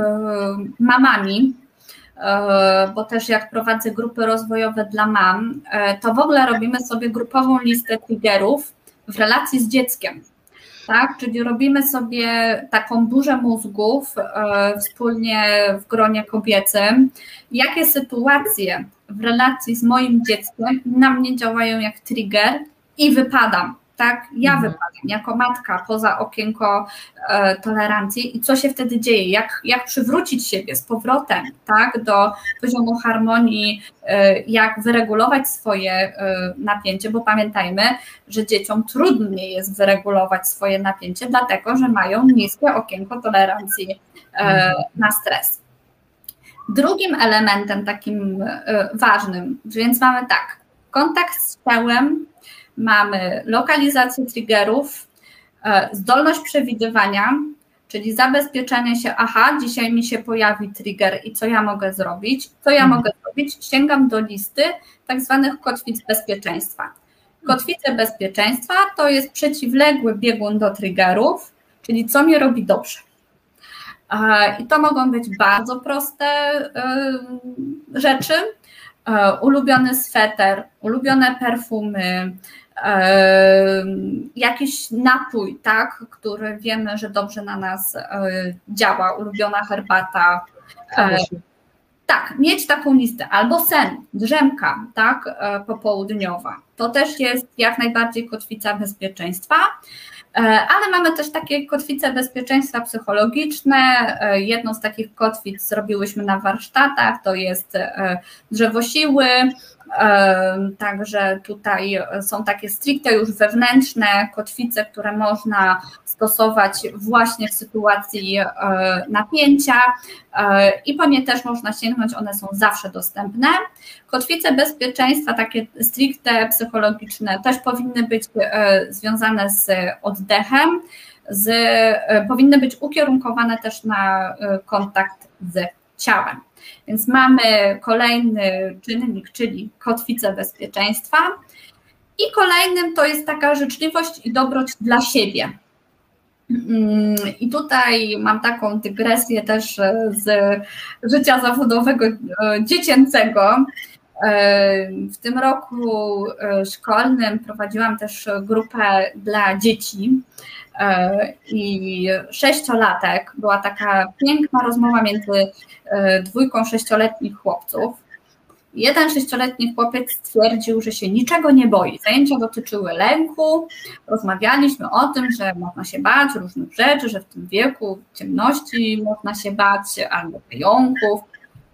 B: mamami, e, bo też jak prowadzę grupy rozwojowe dla mam, to w ogóle robimy sobie grupową listę triggerów w relacji z dzieckiem tak? Czyli robimy sobie taką burzę mózgów e, wspólnie w gronie kobiecym. Jakie sytuacje w relacji z moim dzieckiem na mnie działają jak trigger i wypadam, tak? Ja mhm. wypadam jako matka poza okienko e, tolerancji i co się wtedy dzieje? Jak, jak przywrócić siebie z powrotem, tak? Do poziomu harmonii, e, jak wyregulować swoje e, napięcie, bo pamiętajmy, że dzieciom trudniej jest wyregulować swoje napięcie, dlatego że mają niskie okienko tolerancji e, mhm. na stres. Drugim elementem takim e, ważnym, więc mamy tak, kontakt z ciałem, mamy lokalizację triggerów, e, zdolność przewidywania, czyli zabezpieczenie się, aha, dzisiaj mi się pojawi trigger i co ja mogę zrobić? Co ja mhm. mogę zrobić? Sięgam do listy tak zwanych kotwic bezpieczeństwa. Kotwice bezpieczeństwa to jest przeciwległy biegun do triggerów, czyli co mi robi dobrze. E, I to mogą być bardzo proste rzeczy. E, ulubiony sweter, ulubione perfumy, jakiś napój, tak, który wiemy, że dobrze na nas e, działa, ulubiona herbata. Tak, mieć taką listę, albo sen, drzemka, tak, popołudniowa. To też jest jak najbardziej kotwica bezpieczeństwa. E, ale mamy też takie kotwice bezpieczeństwa psychologiczne. E, jedną z takich kotwic zrobiłyśmy na warsztatach, to jest e, drzewo siły, Także tutaj są takie stricte już wewnętrzne kotwice, które można stosować właśnie w sytuacji e, napięcia e, i po nie też można sięgnąć, one są zawsze dostępne. Kotwice bezpieczeństwa, takie stricte psychologiczne, też powinny być e, związane z oddechem, z, powinny być ukierunkowane też na kontakt z ciałem. Więc mamy kolejny czynnik, czyli kotwicę bezpieczeństwa. I kolejnym to jest taka życzliwość i dobroć dla siebie. Mm, I tutaj mam taką dygresję też z życia zawodowego e, dziecięcego. E, w tym roku e, szkolnym prowadziłam też grupę dla dzieci E, i sześciolatek. Była taka piękna rozmowa między e, dwójką sześcioletnich chłopców. Jeden sześcioletni chłopiec stwierdził, że się niczego nie boi. Zajęcia dotyczyły lęku. Rozmawialiśmy o tym, że można się bać różnych rzeczy, że w tym wieku ciemności można się bać albo pająków.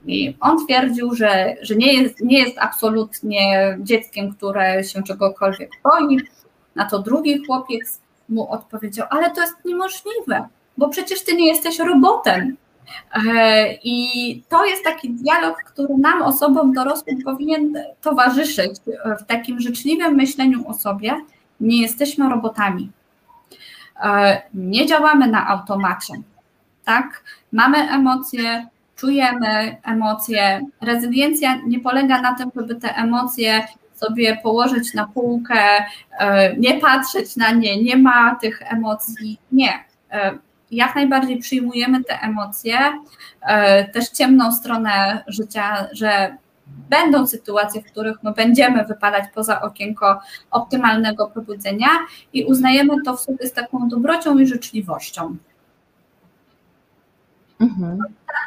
B: I on twierdził, że, że nie, jest, nie jest absolutnie dzieckiem, które się czegokolwiek boi. Na to drugi chłopiec mu odpowiedział, ale to jest niemożliwe, bo przecież ty nie jesteś robotem. E, I to jest taki dialog, który nam, osobom dorosłym, powinien towarzyszyć w takim życzliwym myśleniu o sobie. Nie jesteśmy robotami. E, nie działamy na automacie. Tak? Mamy emocje, czujemy emocje. Rezyliencja nie polega na tym, żeby te emocje sobie położyć na półkę, e, nie patrzeć na nie, nie ma tych emocji. Nie. E, jak najbardziej przyjmujemy te emocje, e, też ciemną stronę życia, że będą sytuacje, w których my będziemy wypadać poza okienko optymalnego pobudzenia i uznajemy to w sobie z taką dobrocią i życzliwością. Mhm.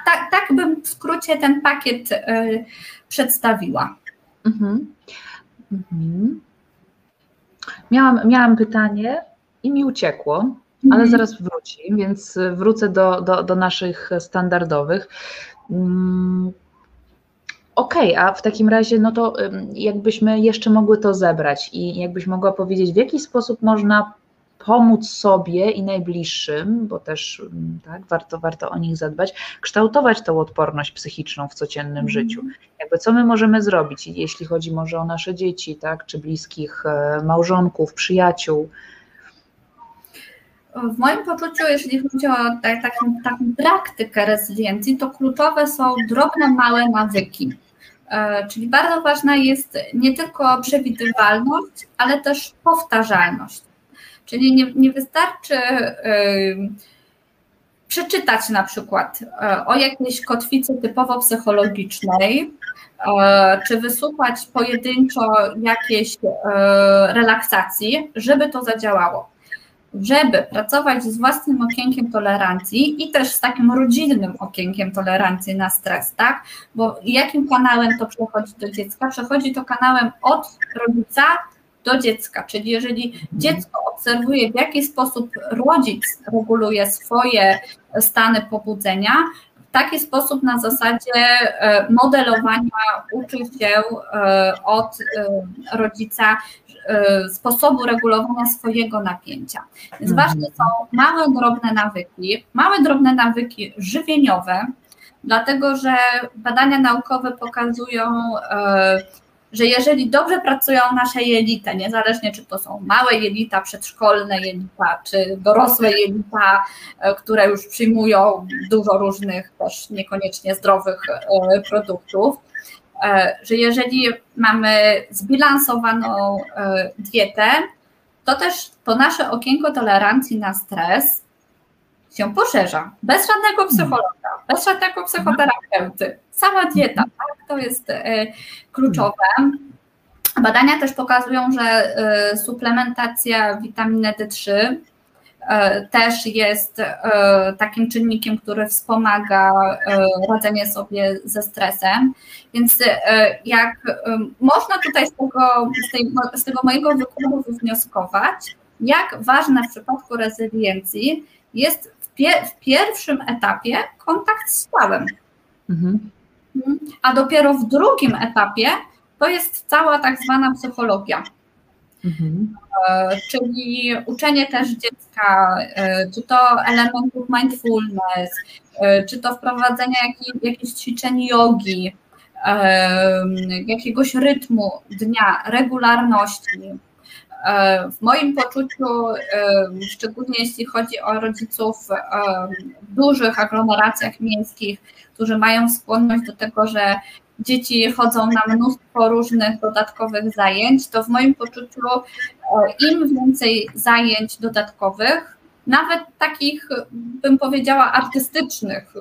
B: Tak, tak bym w skrócie ten pakiet y, przedstawiła. Mhm.
A: Mhm. Miałam, miałam pytanie i mi uciekło, ale mhm. zaraz wróci, więc wrócę do, do, do naszych standardowych. Mm, okej, okay, a w takim razie, no to jakbyśmy jeszcze mogły to zebrać i jakbyś mogła powiedzieć, w jaki sposób można pomóc sobie i najbliższym, bo też mm, tak, warto, warto o nich zadbać, kształtować tą odporność psychiczną w codziennym mm. życiu. Jakby co my możemy zrobić, jeśli chodzi może o nasze dzieci, tak, czy bliskich e, małżonków, przyjaciół.
B: W moim poczuciu, jeśli chodzi o tak, taką, taką praktykę rezyliencji, to kluczowe są drobne, małe nawyki. E, czyli bardzo ważna jest nie tylko przewidywalność, ale też powtarzalność. Czyli nie, nie wystarczy przeczytać na przykład e, o jakiejś kotwicy typowo psychologicznej, e, czy wysłuchać pojedynczo jakiejś e, relaksacji, żeby to zadziałało. Żeby pracować z własnym okienkiem tolerancji i też z takim rodzinnym okienkiem tolerancji na stres, tak? Bo jakim kanałem to przechodzi do dziecka? Przechodzi to kanałem od rodzica do dziecka, czyli jeżeli dziecko obserwuje, w jaki sposób rodzic reguluje swoje stany pobudzenia, w taki sposób na zasadzie e, modelowania uczy się e, od e, rodzica sposobu regulowania swojego napięcia. Więc mhm. ważne są małe, drobne nawyki, małe, drobne nawyki żywieniowe, dlatego że badania naukowe pokazują, że jeżeli dobrze pracują nasze jelita, niezależnie czy to są małe jelita, przedszkolne jelita, czy dorosłe jelita, e, które już przyjmują dużo różnych też niekoniecznie zdrowych e, produktów, e, że jeżeli mamy zbilansowaną dietę, to też to nasze okienko tolerancji na stres się poszerza. Bez żadnego psychologa, bez żadnego psychoterapeuty. Sama dieta, tak? To jest e, kluczowe. Badania też pokazują, że e, suplementacja witaminy D3 e, też jest takim czynnikiem, który wspomaga radzenie sobie ze stresem. Więc jak można tutaj z tego, z, z tego mojego wykładu wywnioskować, jak ważne w przypadku rezyliencji jest pie, w pierwszym etapie kontakt z ciałem. Mhm. A dopiero w drugim etapie to jest cała tak zwana psychologia. Mhm. E, czyli uczenie też dziecka, e, czy to elementów mindfulness, e, czy to wprowadzenie jakich, jakichś ćwiczeń jogi, jakiegoś rytmu dnia, regularności. W moim poczuciu, szczególnie jeśli chodzi o rodziców w dużych aglomeracjach miejskich, którzy mają skłonność do tego, że dzieci chodzą na mnóstwo różnych dodatkowych zajęć, to w moim poczuciu im więcej zajęć dodatkowych, nawet takich, bym powiedziała, artystycznych,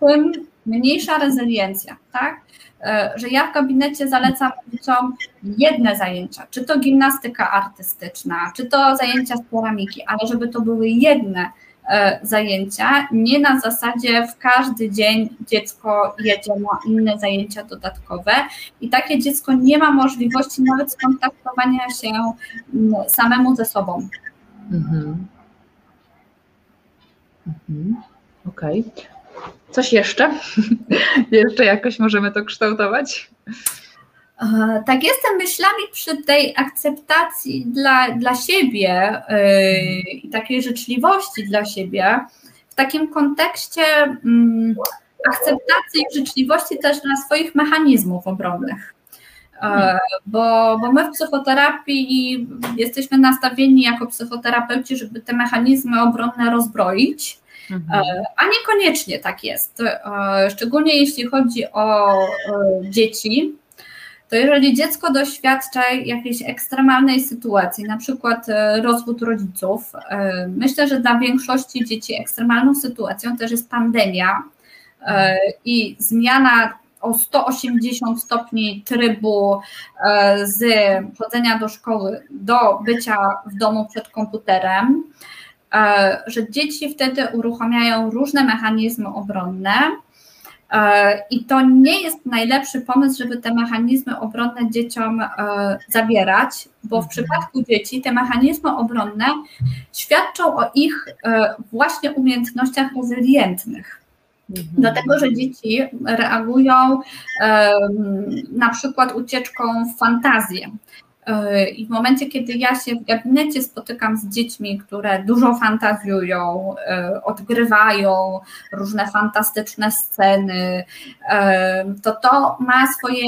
B: tym mniejsza rezyliencja, tak? E, że ja w gabinecie zalecam rodzicom jedne zajęcia, czy to gimnastyka artystyczna, czy to zajęcia z ceramiki, ale żeby to były jedne e, zajęcia, nie na zasadzie w każdy dzień dziecko jedzie na inne zajęcia dodatkowe i takie dziecko nie ma możliwości nawet skontaktowania się mm, samemu ze sobą. Mhm.
A: Mhm. Okej. Okay. Coś jeszcze? jeszcze jakoś możemy to kształtować?
B: E, tak, jestem myślami przy tej akceptacji dla, dla siebie yy, i takiej życzliwości dla siebie, w takim kontekście yy, akceptacji i życzliwości też dla swoich mechanizmów obronnych. Yy, bo, bo my w psychoterapii jesteśmy nastawieni jako psychoterapeuci, żeby te mechanizmy obronne rozbroić, Mhm. E, a niekoniecznie tak jest. E, szczególnie jeśli chodzi o e, dzieci, to jeżeli dziecko doświadcza jakiejś ekstremalnej sytuacji, na przykład rozwód rodziców, myślę, że dla większości dzieci ekstremalną sytuacją też jest pandemia i zmiana o 180 stopni trybu z chodzenia do szkoły do bycia w domu przed komputerem. E, że dzieci wtedy uruchamiają różne mechanizmy obronne. E, I to nie jest najlepszy pomysł, żeby te mechanizmy obronne dzieciom e, zabierać, bo w mhm. przypadku dzieci te mechanizmy obronne świadczą o ich właśnie umiejętnościach rezylientnych. Mhm. Dlatego, że dzieci reagują na przykład ucieczką w fantazję. I w momencie, kiedy ja się w gabinecie spotykam z dziećmi, które dużo fantazjują, e, odgrywają różne fantastyczne sceny, e, to to ma swoje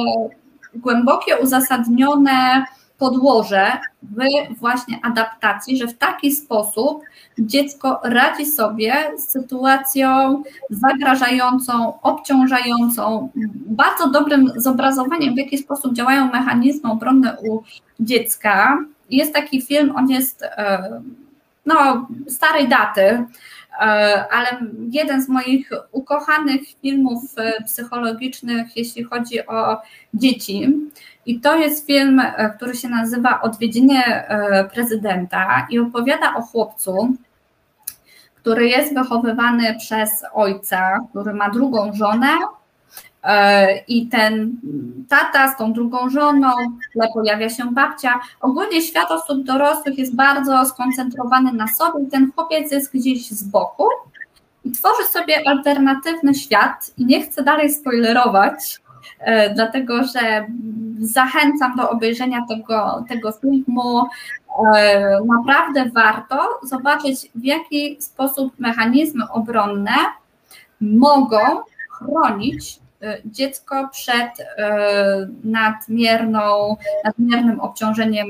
B: głębokie, uzasadnione podłoże w właśnie adaptacji, że w taki sposób dziecko radzi sobie z sytuacją zagrażającą, obciążającą, bardzo dobrym zobrazowaniem, w jaki sposób działają mechanizmy obronne u dziecka. Jest taki film, on jest e, no, starej daty, e, ale jeden z moich ukochanych filmów e, psychologicznych, jeśli chodzi o dzieci. I to jest film, który się nazywa Odwiedziny prezydenta i opowiada o chłopcu, który jest wychowywany przez ojca, który ma drugą żonę i ten tata z tą drugą żoną, tle pojawia się babcia. Ogólnie świat osób dorosłych jest bardzo skoncentrowany na sobie i ten chłopiec jest gdzieś z boku i tworzy sobie alternatywny świat i nie chcę dalej spoilerować, e, dlatego że zachęcam do obejrzenia tego, tego filmu. E, naprawdę warto zobaczyć, w jaki sposób mechanizmy obronne mogą chronić e, dziecko przed nadmierną, nadmiernym obciążeniem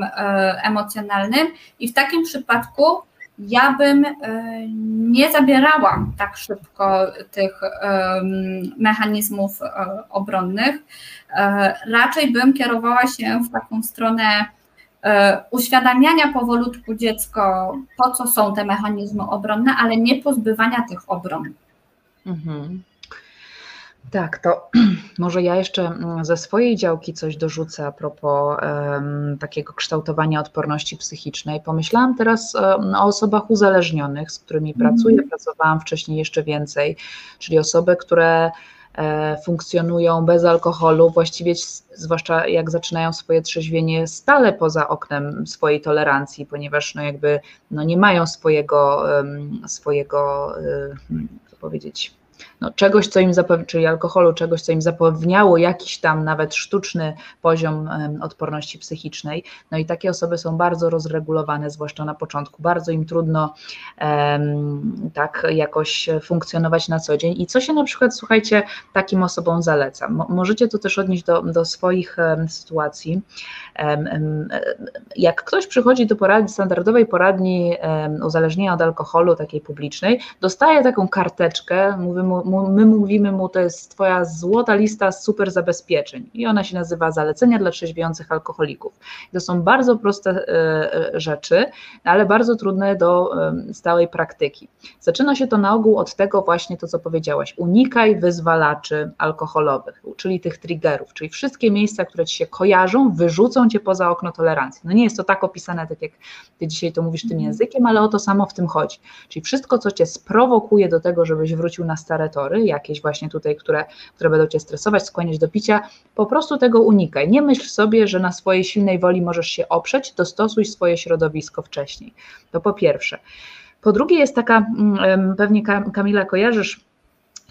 B: emocjonalnym i w takim przypadku ja bym e, nie zabierała tak szybko tych mechanizmów e, obronnych. E, raczej bym kierowała się w taką stronę uświadamiania powolutku dziecko, po co są te mechanizmy obronne, ale nie pozbywania tych obron. Mhm.
A: Tak, to może ja jeszcze mm, ze swojej działki coś dorzucę a propos um, takiego kształtowania odporności psychicznej. Pomyślałam teraz um, o osobach uzależnionych, z którymi mm. pracuję, pracowałam wcześniej jeszcze więcej, czyli osoby, które e, funkcjonują bez alkoholu, właściwie zwłaszcza jak zaczynają swoje trzeźwienie stale poza oknem swojej tolerancji, ponieważ no jakby no nie mają swojego, um, swojego, um, powiedzieć, no, czegoś, co im czyli alkoholu, czegoś, co im zapewniało jakiś tam nawet sztuczny poziom odporności psychicznej. No i takie osoby są bardzo rozregulowane, zwłaszcza na początku. Bardzo im trudno um, tak jakoś funkcjonować na co dzień. I co się na przykład, słuchajcie, takim osobom zaleca? Mo możecie to też odnieść do, do swoich um, sytuacji. Um, jak ktoś przychodzi do poradni, standardowej poradni uzależnienia od alkoholu, takiej publicznej, dostaje taką karteczkę, mówimy my mówimy mu, to jest twoja złota lista super zabezpieczeń i ona się nazywa zalecenia dla trzeźwiejących alkoholików. To są bardzo proste e, e, rzeczy, ale bardzo trudne do stałej praktyki. Zaczyna się to na ogół od tego właśnie to, co powiedziałaś, unikaj wyzwalaczy alkoholowych, czyli tych triggerów, czyli wszystkie miejsca, które ci się kojarzą, wyrzucą cię poza okno tolerancji. No nie jest to tak opisane, tak jak ty dzisiaj to mówisz tym mhm. językiem, ale o to samo w tym chodzi. Czyli wszystko, co cię sprowokuje do tego, żebyś wrócił na stare tory, jakieś właśnie tutaj, które, które będą cię stresować, skłaniać do picia, po prostu tego unikaj. Nie myśl sobie, że na swojej silnej woli możesz się oprzeć, dostosuj swoje środowisko wcześniej. To po pierwsze. Po drugie jest taka, mm, pewnie Kamila kojarzysz,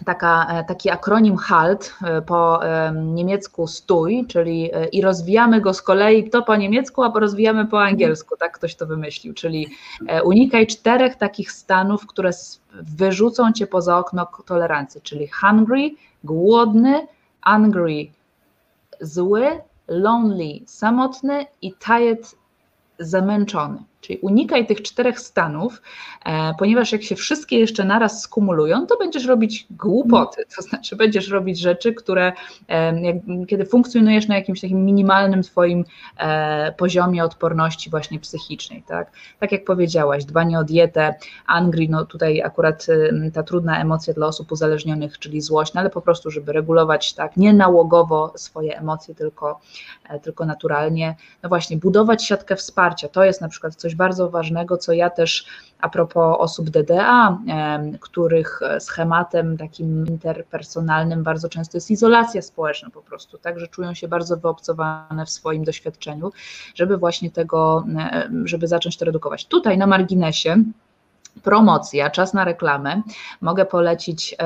A: taka, e, taki akronim HALT, e, po niemiecku stój, czyli e, i rozwijamy go z kolei to po niemiecku, a rozwijamy po angielsku, tak ktoś to wymyślił, czyli unikaj czterech takich stanów, które wyrzucą cię poza okno tolerancji, czyli hungry, głodny, angry, zły, lonely, samotny i tired, zamęczony. Czyli unikaj tych czterech stanów, e, ponieważ jak się wszystkie jeszcze naraz skumulują, to będziesz robić głupoty, to znaczy będziesz robić rzeczy, które e, jak, kiedy funkcjonujesz na jakimś takim minimalnym twoim e, poziomie odporności właśnie psychicznej, tak? Tak jak powiedziałaś, dbanie o dietę, angry, no tutaj akurat ta trudna emocja dla osób uzależnionych, czyli złość, no ale po prostu, żeby regulować tak, nie nałogowo swoje emocje, tylko, tylko naturalnie, no właśnie budować siatkę wsparcia, to jest na przykład coś bardzo ważnego, co ja też a propos osób DDA, których schematem takim interpersonalnym bardzo często jest izolacja społeczna po prostu, tak, że czują się bardzo wyobcowane w swoim doświadczeniu, żeby właśnie tego, żeby zacząć to redukować. Tutaj na marginesie promocja, czas na reklamę. Mogę polecić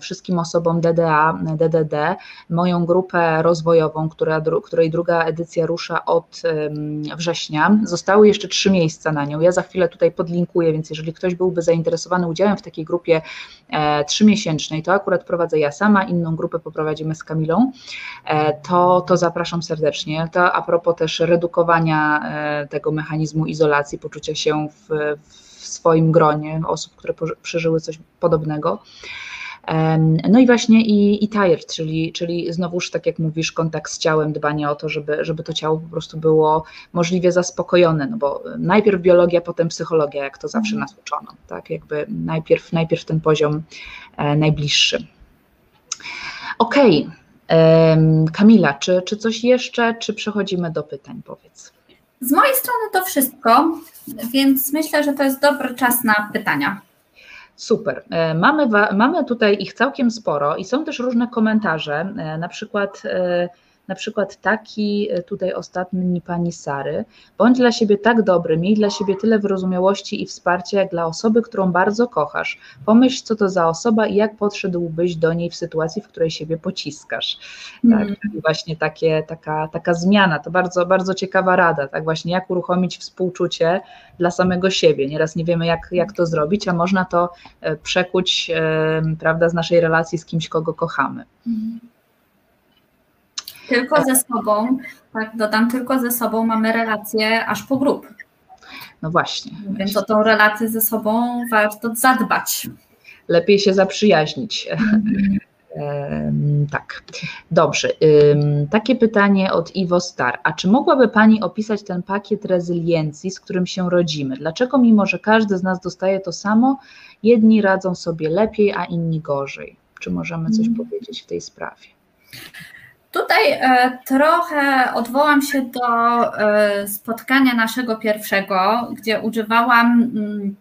A: wszystkim osobom DDA, DDD, moją grupę rozwojową, która, której druga edycja rusza od września. Zostały jeszcze trzy miejsca na nią. Ja za chwilę tutaj podlinkuję, więc jeżeli ktoś byłby zainteresowany udziałem w takiej grupie e, trzymiesięcznej, to akurat prowadzę ja sama, inną grupę poprowadzimy z Kamilą, e, to, to zapraszam serdecznie. To a propos też redukowania e, tego mechanizmu izolacji, poczucia się w, w w swoim gronie osób, które przeżyły coś podobnego. No i właśnie i, i tired, czyli, czyli znowuż, tak jak mówisz, kontakt z ciałem, dbanie o to, żeby, żeby to ciało po prostu było możliwie zaspokojone, no bo najpierw biologia, potem psychologia, jak to zawsze nas uczono, tak, jakby najpierw, najpierw ten poziom e, najbliższy. Okej, okay. Kamila, czy, czy coś jeszcze, czy przechodzimy do pytań, powiedz.
B: Z mojej strony to wszystko, więc myślę, że to jest dobry czas na pytania.
A: Super. E, mamy, mamy tutaj ich całkiem sporo i są też różne komentarze, e, na przykład e, na przykład taki e, tutaj ostatni pani Sary, bądź dla siebie tak dobry, miej dla siebie tyle wyrozumiałości i wsparcia, jak dla osoby, którą bardzo kochasz. Pomyśl, co to za osoba i jak podszedłbyś do niej w sytuacji, w której siebie pociskasz. Tak, mm. Właśnie takie, taka, taka zmiana, to bardzo, bardzo ciekawa rada, tak właśnie jak uruchomić współczucie dla samego siebie. Nieraz nie wiemy, jak, jak to zrobić, a można to e, przekuć, prawda, z naszej relacji z kimś, kogo kochamy. Mm.
B: Tylko ze sobą, tak dodam, tylko ze sobą mamy relację aż po grób.
A: No właśnie.
B: Więc o tą relację ze sobą warto zadbać.
A: Lepiej się zaprzyjaźnić. Mm. tak, dobrze. Takie pytanie od Iwo Star. A czy mogłaby Pani opisać ten pakiet rezyliencji, z którym się rodzimy? Dlaczego, mimo że każdy z nas dostaje to samo, jedni radzą sobie lepiej, a inni gorzej? Czy możemy coś mm. powiedzieć w tej sprawie?
B: Tutaj e, trochę odwołam się do e, spotkania naszego pierwszego, gdzie używałam mm,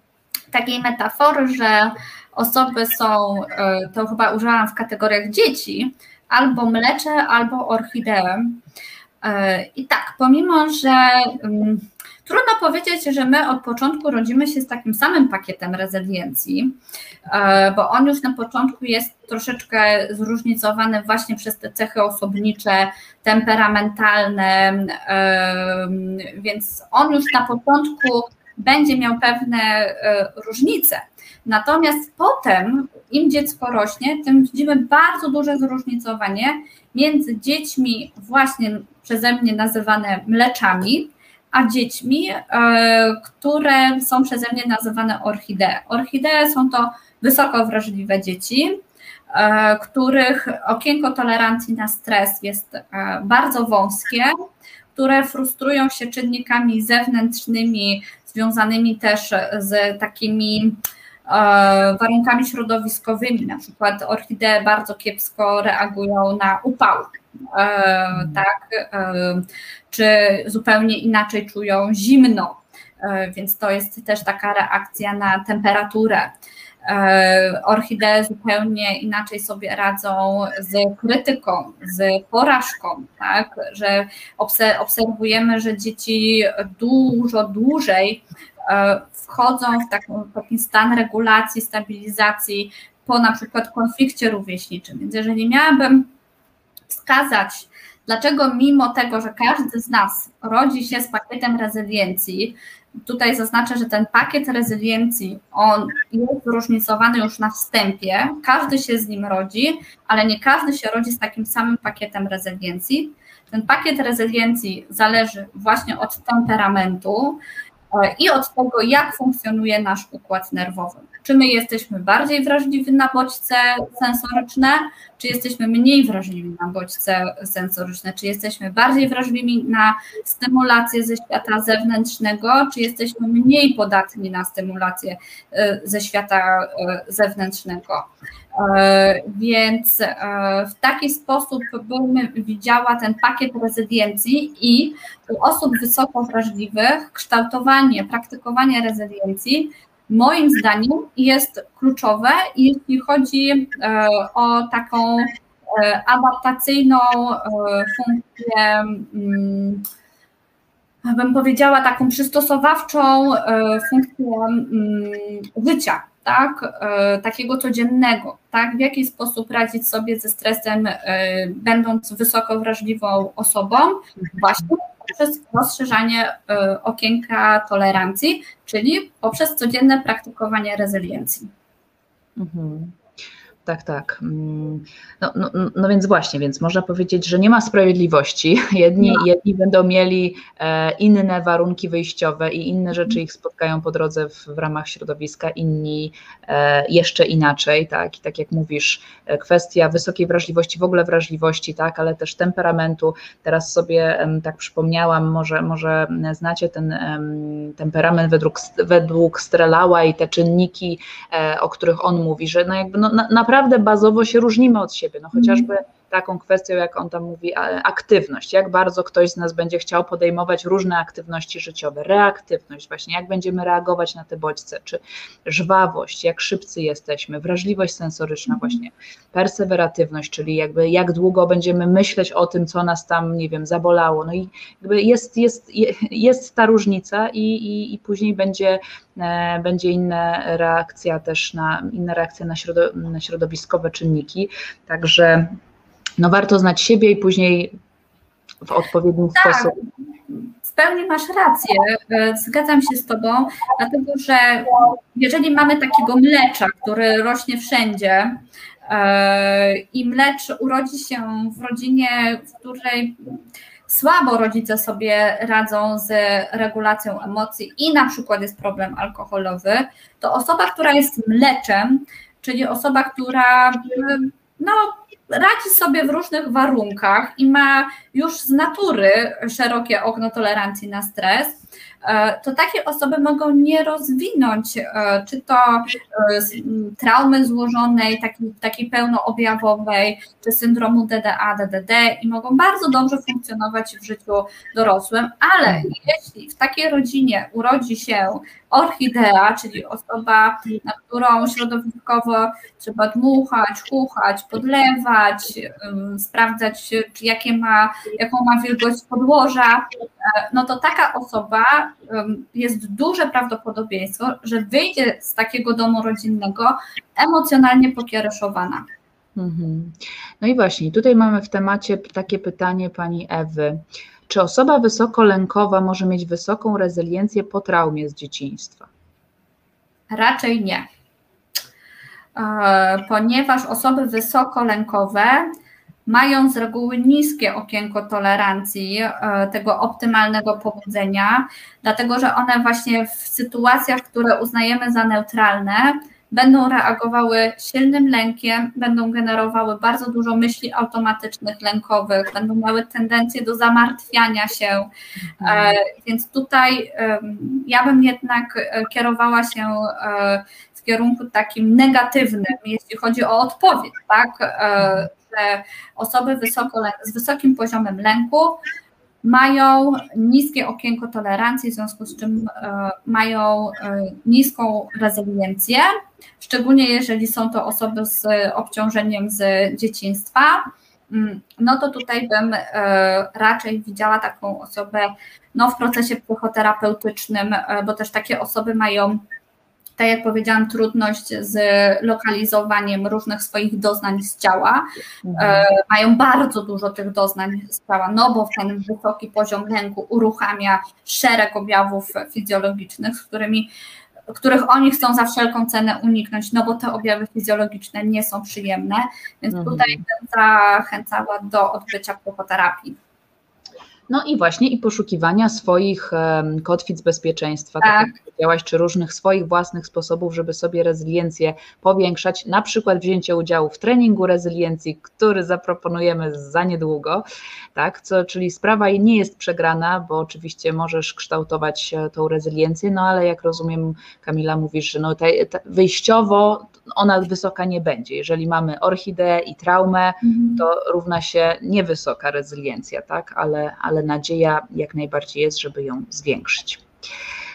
B: takiej metafory, że osoby są, e, to chyba użyłam w kategoriach dzieci, albo mlecze, albo orchidee. I tak, pomimo, że mm, Trudno powiedzieć, że my od początku rodzimy się z takim samym pakietem rezyliencji, e, bo on już na początku jest troszeczkę zróżnicowany właśnie przez te cechy osobnicze, temperamentalne, e, więc on już na początku będzie miał pewne e, różnice. Natomiast potem, im dziecko rośnie, tym widzimy bardzo duże zróżnicowanie między dziećmi właśnie przeze mnie nazywane mleczami, a dziećmi, e, które są przeze mnie nazywane orchidee. Orchidee są to wysoko wrażliwe dzieci, e, których okienko tolerancji na stres jest e, bardzo wąskie, które frustrują się czynnikami zewnętrznymi, związanymi też z takimi warunkami środowiskowymi. Na przykład orchidee bardzo kiepsko reagują na upał. Tak, czy zupełnie inaczej czują zimno, e, więc to jest też taka reakcja na temperaturę. E, orchidee zupełnie inaczej sobie radzą z krytyką, z porażką, tak? że obserwujemy, że dzieci dużo dłużej e, wchodzą w taki, taki stan regulacji, stabilizacji po na przykład konflikcie rówieśniczym. Więc jeżeli miałabym wskazać Dlaczego mimo tego, że każdy z nas rodzi się z pakietem rezyliencji, tutaj zaznaczę, że ten pakiet rezyliencji, on jest zróżnicowany już na wstępie, każdy się z nim rodzi, ale nie każdy się rodzi z takim samym pakietem rezyliencji. Ten pakiet rezyliencji zależy właśnie od temperamentu e, i od tego, jak funkcjonuje nasz układ nerwowy. Czy my jesteśmy bardziej wrażliwi na bodźce sensoryczne, czy jesteśmy mniej wrażliwi na bodźce sensoryczne, czy jesteśmy bardziej wrażliwi na stymulację ze świata zewnętrznego, czy jesteśmy mniej podatni na stymulację e, ze świata e, zewnętrznego. E, więc w taki sposób bym widziała ten pakiet rezyliencji i u osób wysoko wrażliwych kształtowanie, praktykowanie rezyliencji moim zdaniem jest kluczowe, jeśli chodzi e, o taką e, adaptacyjną e, funkcję, mm, bym powiedziała, taką przystosowawczą funkcję mm, życia, tak, takiego codziennego, tak, w jaki sposób radzić sobie ze stresem, będąc wysoko wrażliwą osobą, właśnie poprzez rozszerzanie e, okienka tolerancji, czyli poprzez codzienne praktykowanie rezyliencji.
A: Mhm. Tak, tak. Mm, no, no, no, więc właśnie, więc można powiedzieć, że nie ma sprawiedliwości. Jedni, no. jedni będą mieli e, inne warunki wyjściowe i inne rzeczy ich spotkają po drodze w, w ramach środowiska, inni e, jeszcze inaczej, tak. I tak jak mówisz, e, kwestia wysokiej wrażliwości, w ogóle wrażliwości, tak, ale też temperamentu. Teraz sobie tak przypomniałam, może, może znacie ten temperament według, według Strelała i te czynniki, o których on mówi, że no jakby no, na, naprawdę bazowo się różnimy od siebie, no chociażby taką kwestią, jak on tam mówi, aktywność, jak bardzo ktoś z nas będzie chciał podejmować różne aktywności życiowe, reaktywność, właśnie. Jak będziemy reagować na te bodźce, czy żwawość, jak szybcy jesteśmy, wrażliwość sensoryczna, mhm. właśnie. Perseweratywność, czyli jakby jak długo będziemy myśleć o tym, co nas tam, nie wiem, zabolało. No i jakby jest, jest, jest ta różnica i, i, i później będzie, e, będzie inna reakcja też na, inna reakcja na środowiskowe czynniki, także no warto znać siebie i później w odpowiedni tak. sposób.
B: W pełni masz rację, e, zgadzam się z Tobą, dlatego że jeżeli mamy takiego mlecza, który rośnie wszędzie, e, i mlecz urodzi się w rodzinie, w której słabo rodzice sobie radzą z regulacją emocji i na przykład jest problem alkoholowy, to osoba, która jest mleczem, czyli osoba, która no, radzi sobie w różnych warunkach i ma już z natury szerokie okno tolerancji na stres, to takie osoby mogą nie rozwinąć e, czy to e, traumy złożonej, takiej, takiej pełnoobjawowej, czy syndromu DDA, DDD i mogą bardzo dobrze funkcjonować w życiu dorosłym, ale jeśli w takiej rodzinie urodzi się orchidea, czyli osoba, na którą środowiskowo trzeba dmuchać, chuchać, podlewać, sprawdzać, jakie ma, jaką ma wielkość podłoża, e, no to taka osoba jest duże prawdopodobieństwo, że wyjdzie z takiego domu rodzinnego emocjonalnie pokiereszowana. Mhm.
A: No i właśnie, tutaj mamy w temacie takie pytanie pani Ewy. Czy osoba wysokolękowa może mieć wysoką rezyliencję po traumie z dzieciństwa?
B: Raczej nie. E, ponieważ osoby wysokolękowe mają z reguły niskie okienko tolerancji e, tego optymalnego pobudzenia, dlatego że one właśnie w sytuacjach, które uznajemy za neutralne, będą reagowały silnym lękiem, będą generowały bardzo dużo myśli automatycznych, lękowych, będą miały tendencję do zamartwiania się. Mhm. Więc tutaj ja bym jednak e, kierowała się e, w kierunku takim negatywnym, jeśli chodzi o odpowiedź, tak? Że osoby wysoko, z wysokim poziomem lęku mają niskie okienko tolerancji, w związku z czym e, mają e, niską rezyliencję, szczególnie jeżeli są to osoby z obciążeniem z dzieciństwa. Mm, no to tutaj bym e, raczej widziała taką osobę no, w procesie psychoterapeutycznym, bo też takie osoby mają tak jak powiedziałam, trudność z lokalizowaniem różnych swoich doznań z ciała. Mhm. E, mają bardzo dużo tych doznań z ciała, no bo ten wysoki poziom lęku uruchamia szereg objawów fizjologicznych, z którymi których oni chcą za wszelką cenę uniknąć, no bo te objawy fizjologiczne nie są przyjemne, więc mhm. tutaj zachęcała do odbycia psychoterapii.
A: No i właśnie i poszukiwania swoich kotwic bezpieczeństwa, tak, tak jak powiedziałaś, czy różnych swoich własnych sposobów, żeby sobie rezyliencję powiększać, na przykład wzięcie udziału w treningu rezyliencji, który zaproponujemy za niedługo, tak, co, czyli sprawa nie jest przegrana, bo oczywiście możesz kształtować e, tą rezyliencję, no ale jak rozumiem Kamila mówisz, że no te wyjściowo ona wysoka nie będzie. Jeżeli mamy orchideę i traumę, mhm. to równa się niewysoka rezyliencja, tak? ale, ale nadzieja jak najbardziej jest, żeby ją zwiększyć.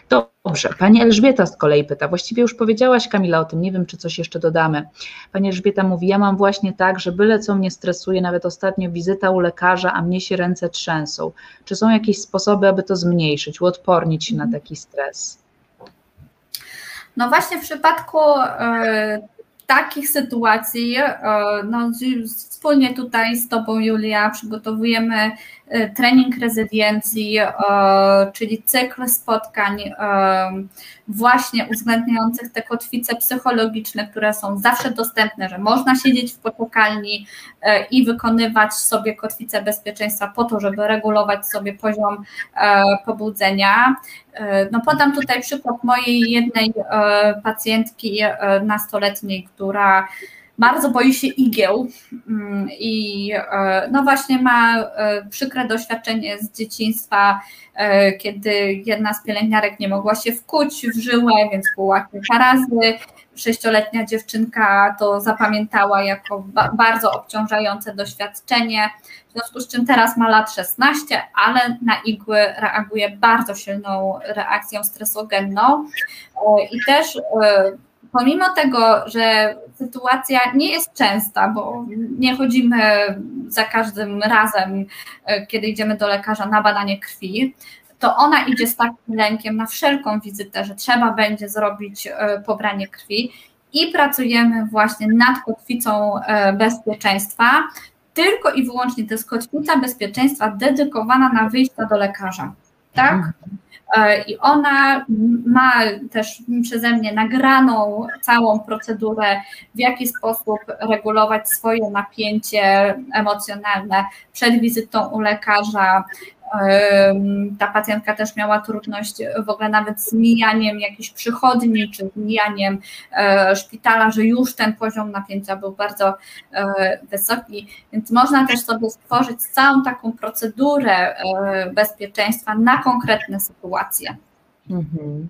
A: Dobrze, pani Elżbieta z kolei pyta, właściwie już powiedziałaś Kamila o tym, nie wiem czy coś jeszcze dodamy. Pani Elżbieta mówi, ja mam właśnie tak, że byle co mnie stresuje, nawet ostatnio wizyta u lekarza, a mnie się ręce trzęsą. Czy są jakieś sposoby, aby to zmniejszyć, uodpornić się na taki stres?
B: No właśnie w przypadku e, takich sytuacji, e, no, wspólnie tutaj z Tobą, Julia, przygotowujemy trening rezydencji, czyli cykl spotkań właśnie uwzględniających te kotwice psychologiczne, które są zawsze dostępne, że można siedzieć w poczekalni i wykonywać sobie kotwicę bezpieczeństwa po to, żeby regulować sobie poziom pobudzenia. No podam tutaj przykład mojej jednej pacjentki nastoletniej, która bardzo boi się igieł mm, i no właśnie ma przykre doświadczenie z dzieciństwa, kiedy jedna z pielęgniarek nie mogła się wkuć w żyłę, więc była kilka razy sześcioletnia dziewczynka to zapamiętała jako ba bardzo obciążające doświadczenie, w związku z czym teraz ma lat 16, ale na igły reaguje bardzo silną reakcją stresogenną i też e, pomimo tego, że sytuacja nie jest częsta, bo nie chodzimy za każdym razem, e, kiedy idziemy do lekarza na badanie krwi, to ona idzie z takim lękiem na wszelką wizytę, że trzeba będzie zrobić e, pobranie krwi i pracujemy właśnie nad kotwicą e, bezpieczeństwa. Tylko i wyłącznie to jest kotwica bezpieczeństwa dedykowana na wyjścia do lekarza. Tak? E, I ona ma też przeze mnie nagraną całą procedurę, w jaki sposób regulować swoje napięcie emocjonalne przed wizytą u lekarza, ta pacjentka też miała trudność w ogóle nawet z mijaniem jakichś przychodni, czy mijaniem e, szpitala, że już ten poziom napięcia był bardzo e, wysoki, więc można też sobie stworzyć całą taką procedurę e, bezpieczeństwa na konkretne sytuacje. Mhm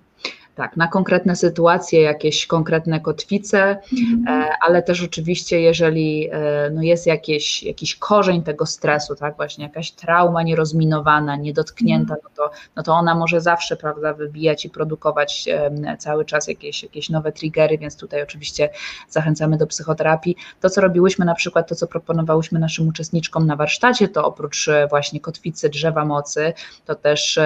A: tak, na konkretne sytuacje, jakieś konkretne kotwice, mhm. E, ale też oczywiście, jeżeli e, no jest jakieś, jakiś korzeń tego stresu, tak, właśnie jakaś trauma nierozminowana, niedotknięta, mhm. no to, no to ona może zawsze, prawda, wybijać i produkować cały czas jakieś, jakieś nowe triggery, więc tutaj oczywiście zachęcamy do psychoterapii. To, co robiłyśmy na przykład, to, co proponowałyśmy naszym uczestniczkom na warsztacie, to oprócz e, właśnie kotwicy drzewa mocy, to też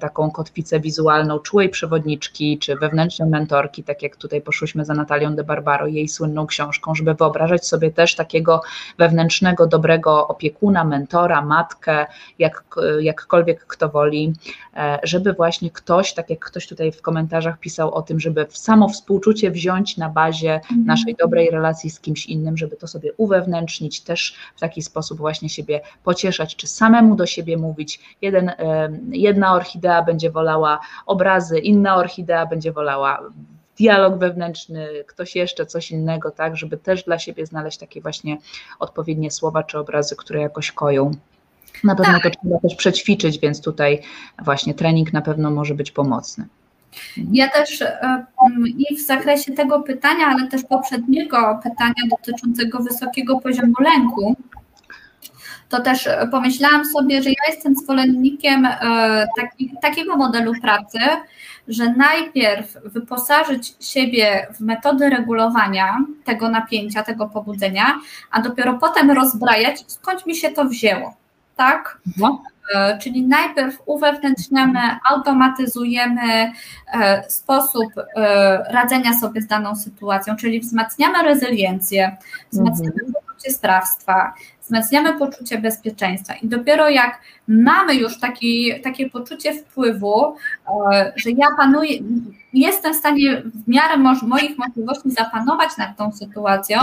A: taką kotwicę wizualną czułej przewodniczki, czy wewnętrzne mentorki, tak jak tutaj poszłyśmy za Natalią de Barbaro, jej słynną książką, żeby wyobrażać sobie też takiego wewnętrznego, dobrego opiekuna, mentora, matkę, jak, jakkolwiek kto woli, e, żeby właśnie ktoś, tak jak ktoś tutaj w komentarzach pisał o tym, żeby samo współczucie wziąć na bazie mhm. naszej dobrej relacji z kimś innym, żeby to sobie uwewnętrznić, też w taki sposób właśnie siebie pocieszać, czy samemu do siebie mówić. Jeden, jedna orchidea będzie wolała obrazy, inna orchidea będzie wolała dialog wewnętrzny, ktoś jeszcze coś innego, tak, żeby też dla siebie znaleźć takie właśnie odpowiednie słowa czy obrazy, które jakoś koją. Na pewno tak. to trzeba też przećwiczyć, więc tutaj właśnie trening na pewno może być pomocny.
B: Ja też e, i w zakresie tego pytania, ale też poprzedniego pytania dotyczącego wysokiego poziomu lęku, to też pomyślałam sobie, że ja jestem zwolennikiem e, taki, takiego modelu pracy, że najpierw wyposażyć siebie w metody regulowania tego napięcia, tego pobudzenia, a dopiero potem rozbrajać, skąd mi się to wzięło. Tak? No. Czyli najpierw uwewnętrzniamy, automatyzujemy e, sposób e, radzenia sobie z daną sytuacją, czyli wzmacniamy rezyliencję, wzmacniamy mhm. Poczucie sprawstwa, wzmacniamy poczucie bezpieczeństwa i dopiero jak mamy już taki, takie poczucie wpływu, e, że ja panuję, jestem w stanie w miarę moich możliwości zapanować nad tą sytuacją,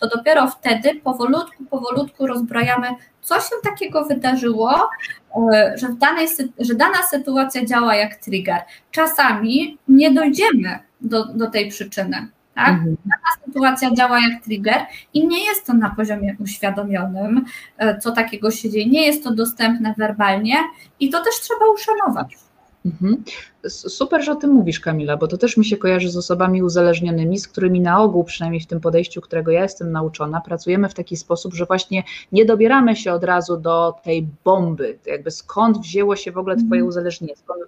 B: to dopiero wtedy powolutku, powolutku rozbrajamy, co się takiego wydarzyło, e, że, w danej, że dana sytuacja działa jak trigger. Czasami nie dojdziemy do, do tej przyczyny. Tak? Mhm. Taka sytuacja działa jak trigger i nie jest to na poziomie uświadomionym, e, co takiego się dzieje. Nie jest to dostępne werbalnie i to też trzeba uszanować.
A: Mhm. Super, że o tym mówisz, Kamila, bo to też mi się kojarzy z osobami uzależnionymi, z którymi na ogół, przynajmniej w tym podejściu, którego ja jestem nauczona, pracujemy w taki sposób, że właśnie nie dobieramy się od razu do tej bomby, jakby skąd wzięło się w ogóle Twoje mhm. uzależnienie, skąd,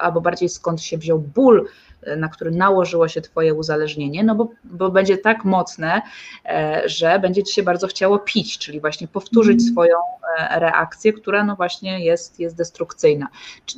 A: albo bardziej skąd się wziął ból na który nałożyło się Twoje uzależnienie, no bo, bo będzie tak mocne, e, że będzie Ci się bardzo chciało pić, czyli właśnie powtórzyć mm. swoją e, reakcję, która no właśnie jest, jest destrukcyjna.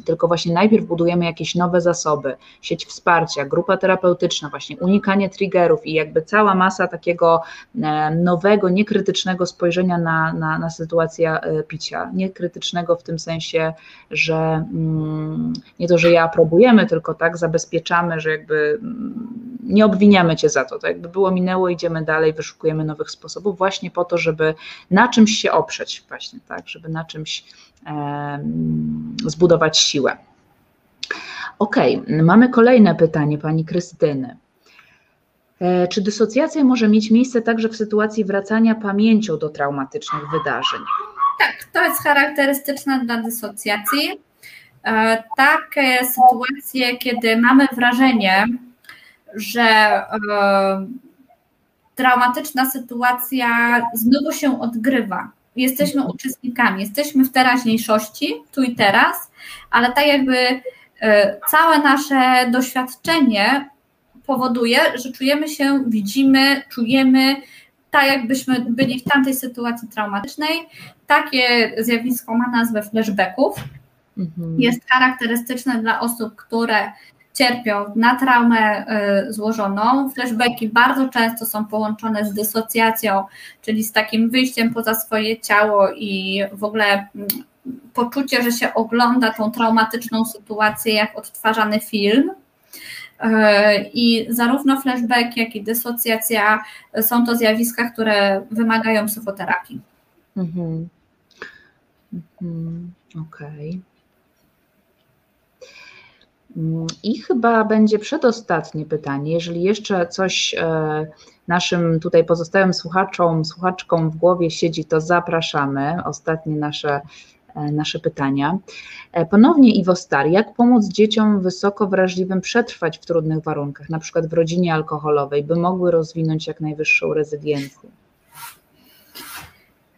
A: Tylko właśnie najpierw budujemy jakieś nowe zasoby, sieć wsparcia, grupa terapeutyczna, właśnie unikanie triggerów i jakby cała masa takiego e, nowego, niekrytycznego spojrzenia na, na, na sytuację picia. Niekrytycznego w tym sensie, że mm, nie to, że ja aprobujemy, tylko tak zabezpieczamy że jakby mm, nie obwiniamy cię za to. To jakby było minęło, idziemy dalej, wyszukujemy nowych sposobów właśnie po to, żeby na czymś się oprzeć, właśnie tak, żeby na czymś e, zbudować siłę. Ok, mamy kolejne pytanie pani Krystyny. E, czy dysocjacja może mieć miejsce także w sytuacji wracania pamięcią do traumatycznych wydarzeń?
B: Tak, to jest charakterystyczne dla dysocjacji. E, takie sytuacje, kiedy mamy wrażenie, że e, traumatyczna sytuacja znowu się odgrywa. Jesteśmy uczestnikami, jesteśmy w teraźniejszości, tu i teraz, ale tak jakby całe nasze doświadczenie powoduje, że czujemy się, widzimy, czujemy tak, jakbyśmy byli w tamtej sytuacji traumatycznej. Takie zjawisko ma nazwę flashbacków. Mhm. Jest charakterystyczne dla osób, które cierpią na traumę y, złożoną. Flashbacki bardzo często są połączone z dysocjacją, czyli z takim wyjściem poza swoje ciało i w ogóle mm, poczucie, że się ogląda tą traumatyczną sytuację jak odtwarzany film. E, I zarówno flashback, jak i dysocjacja są to zjawiska, które wymagają psychoterapii. Mhm.
A: Mhm. Okej. Okay. I chyba będzie przedostatnie pytanie. Jeżeli jeszcze coś e, naszym tutaj pozostałym słuchaczom, słuchaczkom w głowie siedzi, to zapraszamy. Ostatnie nasze E, nasze pytania. E, ponownie Iwo Star, jak pomóc dzieciom wysoko wrażliwym przetrwać w trudnych warunkach, na przykład w rodzinie alkoholowej, by mogły rozwinąć jak najwyższą rezyliencję?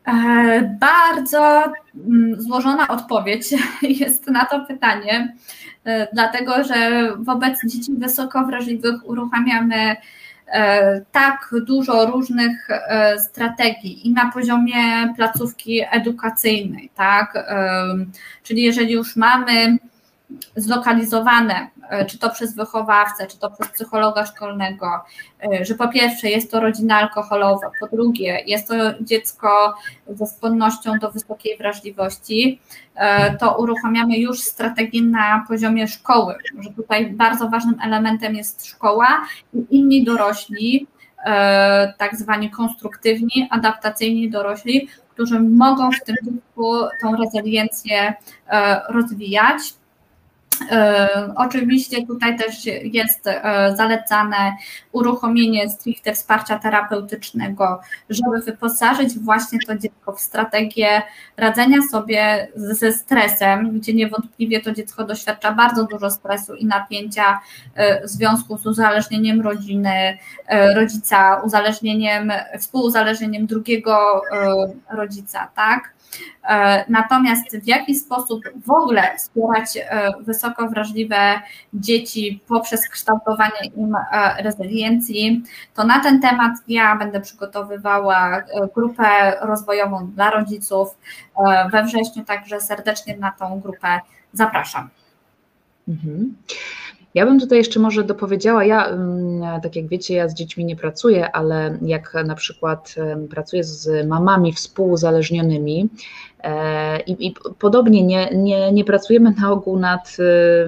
B: E, bardzo mm, złożona odpowiedź jest na to pytanie, dlatego że wobec dzieci wysoko wrażliwych uruchamiamy E, tak dużo różnych e, strategii i na poziomie placówki edukacyjnej, tak? E, czyli jeżeli już mamy zlokalizowane, e, czy to przez wychowawcę, czy to przez psychologa szkolnego, e, że po pierwsze jest to rodzina alkoholowa, po drugie jest to dziecko ze skłonnością do wysokiej wrażliwości, e, to uruchamiamy już strategię na poziomie szkoły, że tutaj bardzo ważnym elementem jest szkoła i inni dorośli, tak zwani konstruktywni, adaptacyjni dorośli, którzy mogą w tym duchu tą rezyliencję rozwijać. E, oczywiście tutaj też jest e, zalecane uruchomienie stricte wsparcia terapeutycznego, żeby wyposażyć właśnie to dziecko w strategię radzenia sobie ze stresem, gdzie niewątpliwie to dziecko doświadcza bardzo dużo stresu i napięcia e, w związku z uzależnieniem rodziny, rodzica, uzależnieniem, współuzależnieniem drugiego rodzica, tak? E, natomiast w jaki sposób w ogóle wspierać e, wysoko wrażliwe dzieci poprzez kształtowanie im e, rezyliencji, to na ten temat ja będę przygotowywała grupę rozwojową dla rodziców we wrześniu, także serdecznie na tą grupę zapraszam. Mhm.
A: Ja bym tutaj jeszcze może dopowiedziała, ja tak jak wiecie, ja z dziećmi nie pracuję, ale jak na przykład pracuję z mamami współuzależnionymi, E, I, I, podobnie nie, nie, nie pracujemy na ogół nad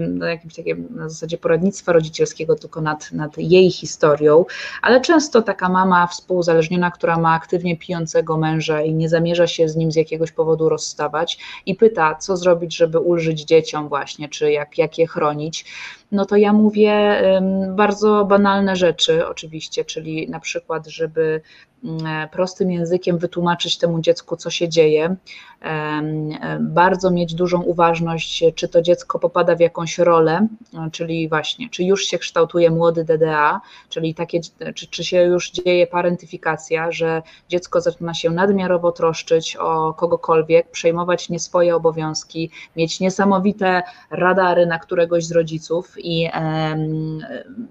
A: no, jakimś takim na zasadzie poradnictwa rodzicielskiego, tylko nad, nad jej historią, ale często taka mama współuzależniona, która ma aktywnie pijącego męża i nie zamierza się z nim z jakiegoś powodu rozstawać i pyta, co zrobić, żeby ulżyć dzieciom właśnie, czy jak, jak je chronić, no to ja mówię bardzo banalne rzeczy oczywiście, czyli na przykład, żeby E, prostym językiem wytłumaczyć temu dziecku, co się dzieje. Bardzo mieć dużą uważność, czy to dziecko popada w jakąś rolę, e, czyli właśnie, czy już się kształtuje młody DDA, czyli takie, czy, czy się już dzieje parentyfikacja, że dziecko zaczyna się nadmiarowo troszczyć o kogokolwiek, przejmować nie swoje obowiązki, mieć niesamowite radary na któregoś z rodziców i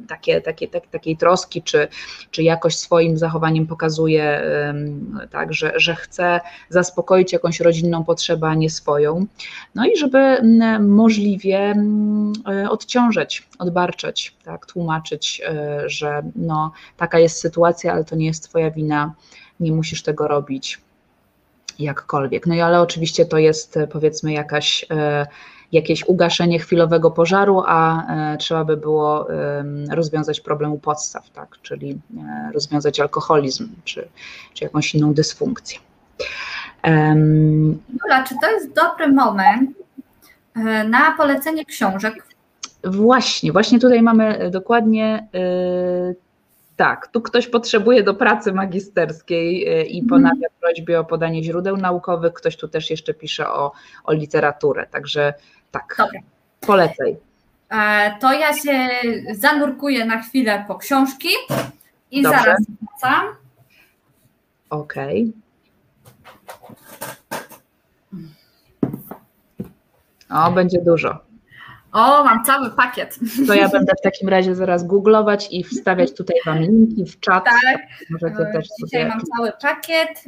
A: takie, takie, tak, takiej troski, czy, czy jakoś swoim zachowaniem pokazuje, tak, że, że chce zaspokoić jakąś rodzinną potrzebę, a nie swoją. No i żeby możliwie e, odciążać, odbarczać, tak, tłumaczyć, e, że no, taka jest sytuacja, ale to nie jest Twoja wina, nie musisz tego robić jakkolwiek. No i ale oczywiście to jest powiedzmy jakaś jakieś ugaszenie chwilowego pożaru, a e, trzeba by było rozwiązać problem u podstaw, tak? czyli e, rozwiązać alkoholizm czy, czy jakąś inną dysfunkcję.
B: Jula, czy to jest dobry moment e, na polecenie książek?
A: Właśnie, właśnie tutaj mamy dokładnie Tak, tu ktoś potrzebuje do pracy magisterskiej i mhm. ponawia prośbę o podanie źródeł naukowych, ktoś tu też jeszcze pisze o, o literaturę, także tak, Dobra. polecaj.
B: E, to ja się zanurkuję na chwilę po książki i Dobrze. zaraz wracam.
A: Okej. Okay. O, będzie dużo.
B: O, mam cały pakiet.
A: To ja będę w takim razie zaraz googlować i wstawiać tutaj Wam linki w czat.
B: Tak, Możecie też dzisiaj sobie... mam cały pakiet.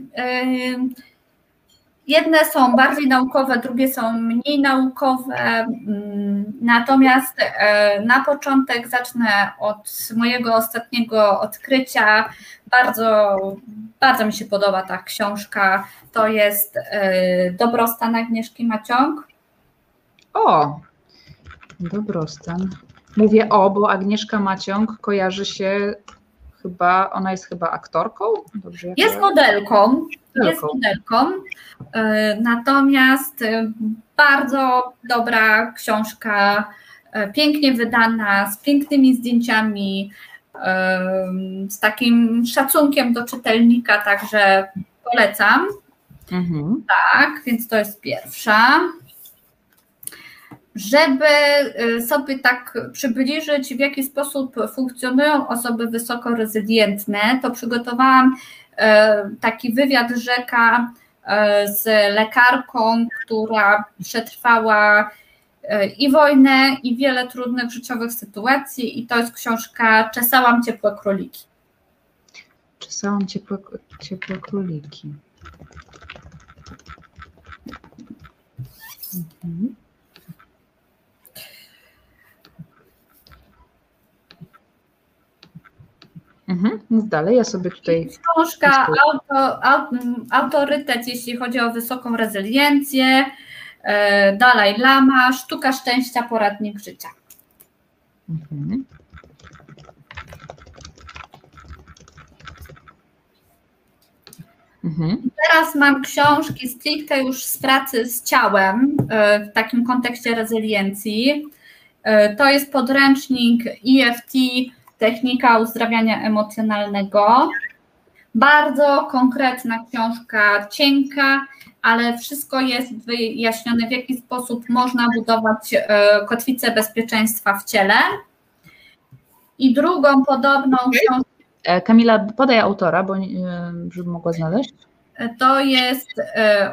B: Jedne są bardziej naukowe, drugie są mniej naukowe. Natomiast e, na początek zacznę od mojego ostatniego odkrycia. Bardzo, bardzo mi się podoba ta książka. To jest e, Dobrostan Agnieszki Maciąg.
A: O, Dobrostan. Mówię o, bo Agnieszka Maciąg kojarzy się chyba, ona jest chyba aktorką?
B: Dobrze, jest modelką, jest modelką, natomiast e, bardzo dobra książka, e, pięknie wydana, z pięknymi zdjęciami, z takim szacunkiem do czytelnika, także polecam. Mhm. Tak, więc to jest pierwsza żeby sobie tak przybliżyć, w jaki sposób funkcjonują osoby wysoko rezylientne, to przygotowałam taki wywiad rzeka z lekarką, która przetrwała i wojnę, i wiele trudnych życiowych sytuacji, i to jest książka Czesałam ciepłe króliki.
A: Czesałam ciepłe, ciepłe króliki. Mhm. Mhm, mów dalej, ja sobie tutaj.
B: Książka, auto, autorytet, jeśli chodzi o wysoką rezyliencję, e, Dalaj Lama, Sztuka Szczęścia, Poradnik Życia. Mhm. Mhm. Teraz mam książki stricte już z pracy z ciałem, e, w takim kontekście rezyliencji. E, to jest podręcznik EFT Technika uzdrawiania emocjonalnego. Bardzo konkretna książka, cienka, ale wszystko jest wyjaśnione, w jaki sposób można budować e, kotwicę bezpieczeństwa w ciele. I drugą podobną książkę.
A: E, Kamila, podaj autora, bo żeby mogła znaleźć.
B: E, to jest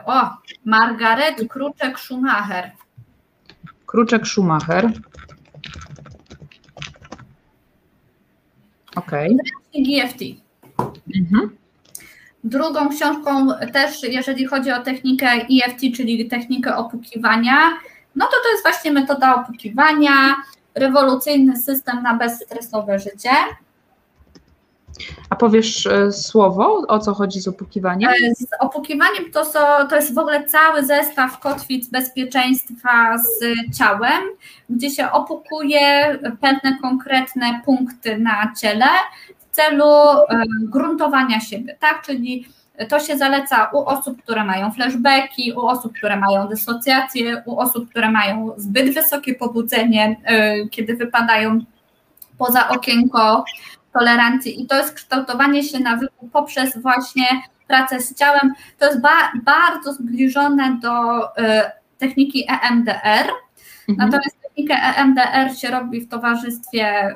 B: o, Margaret Kruczek-Schumacher.
A: Kruczek-Schumacher.
B: Okej. Okay. GFT. Mhm. Drugą książką też, jeżeli chodzi o technikę EFT, czyli technikę opukiwania, no to to jest właśnie metoda opukiwania, rewolucyjny system na bezstresowe życie.
A: A powiesz e, słowo, o co chodzi z opukiwaniem?
B: E, z opukiwaniem to, są, to jest w ogóle cały zestaw kotwic bezpieczeństwa z ciałem, gdzie się opukuje pewne konkretne punkty na ciele w celu e, gruntowania siebie, tak? Czyli to się zaleca u osób, które mają flashbacki, u osób, które mają dysocjację, u osób, które mają zbyt wysokie pobudzenie, kiedy wypadają poza okienko tolerancji i to jest kształtowanie się nawyku poprzez właśnie pracę z ciałem. To jest ba bardzo zbliżone do y, techniki EMDR. Mhm. Natomiast technikę EMDR się robi w towarzystwie y,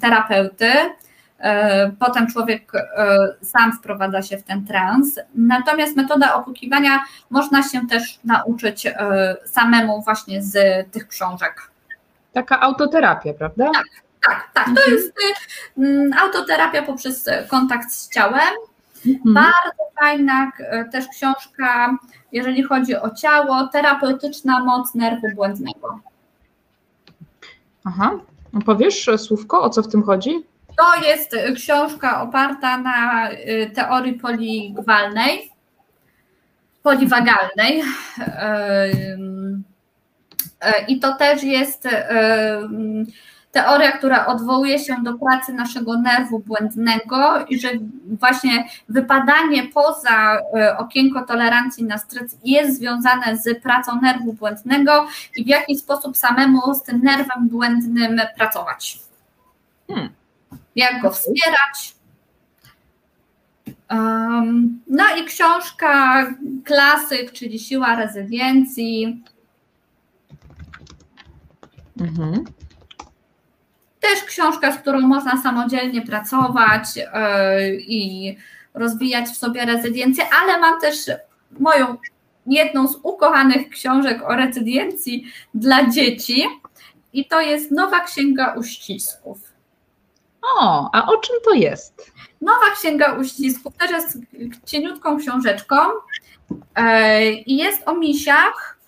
B: terapeuty. Y, potem człowiek sam wprowadza się w ten trans. Natomiast metoda opukiwania można się też nauczyć samemu właśnie z tych książek.
A: Taka autoterapia, prawda?
B: Tak, tak, tak. To mhm. jest y, autoterapia poprzez kontakt z ciałem. Mhm. Bardzo fajna y, też książka, jeżeli chodzi o ciało, terapeutyczna moc nerwu błędnego.
A: Aha. Powiesz słówko, o co w tym chodzi?
B: To jest książka oparta na y, teorii poligwalnej, poliwagalnej. I to też jest teoria, która odwołuje się do pracy naszego nerwu błędnego i że właśnie wypadanie poza e, okienko tolerancji na stres jest związane z pracą nerwu błędnego i w jaki sposób samemu z tym nerwem błędnym pracować. Hmm. jak go wspierać. No i książka klasyk, czyli Siła Rezyliencji. Mhm. Też książka, z którą można samodzielnie pracować e, i rozwijać w sobie rezyliencję, ale mam też moją jedną z ukochanych książek o rezyliencji dla dzieci i to jest Nowa Księga Uścisków.
A: O, a o czym to jest?
B: Nowa Księga Uścisków też jest cieniutką książeczką e, i jest o misiach,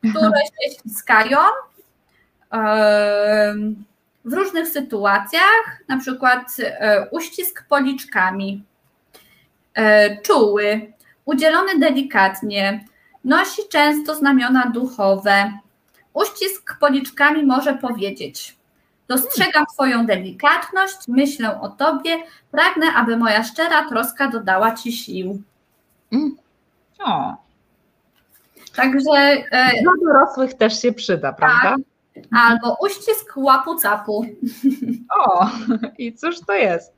B: które się ściskają e, w różnych sytuacjach, na przykład e, uścisk policzkami, czuły, udzielony delikatnie, nosi często znamiona duchowe. Uścisk policzkami może powiedzieć: Dostrzegam Twoją delikatność, myślę o Tobie, pragnę, aby moja szczera troska dodała Ci sił. Mm.
A: O.
B: Także.
A: E, Dla dorosłych też się przyda, prawda? Tak.
B: Albo uścisk łapu capu.
A: O, i cóż to jest?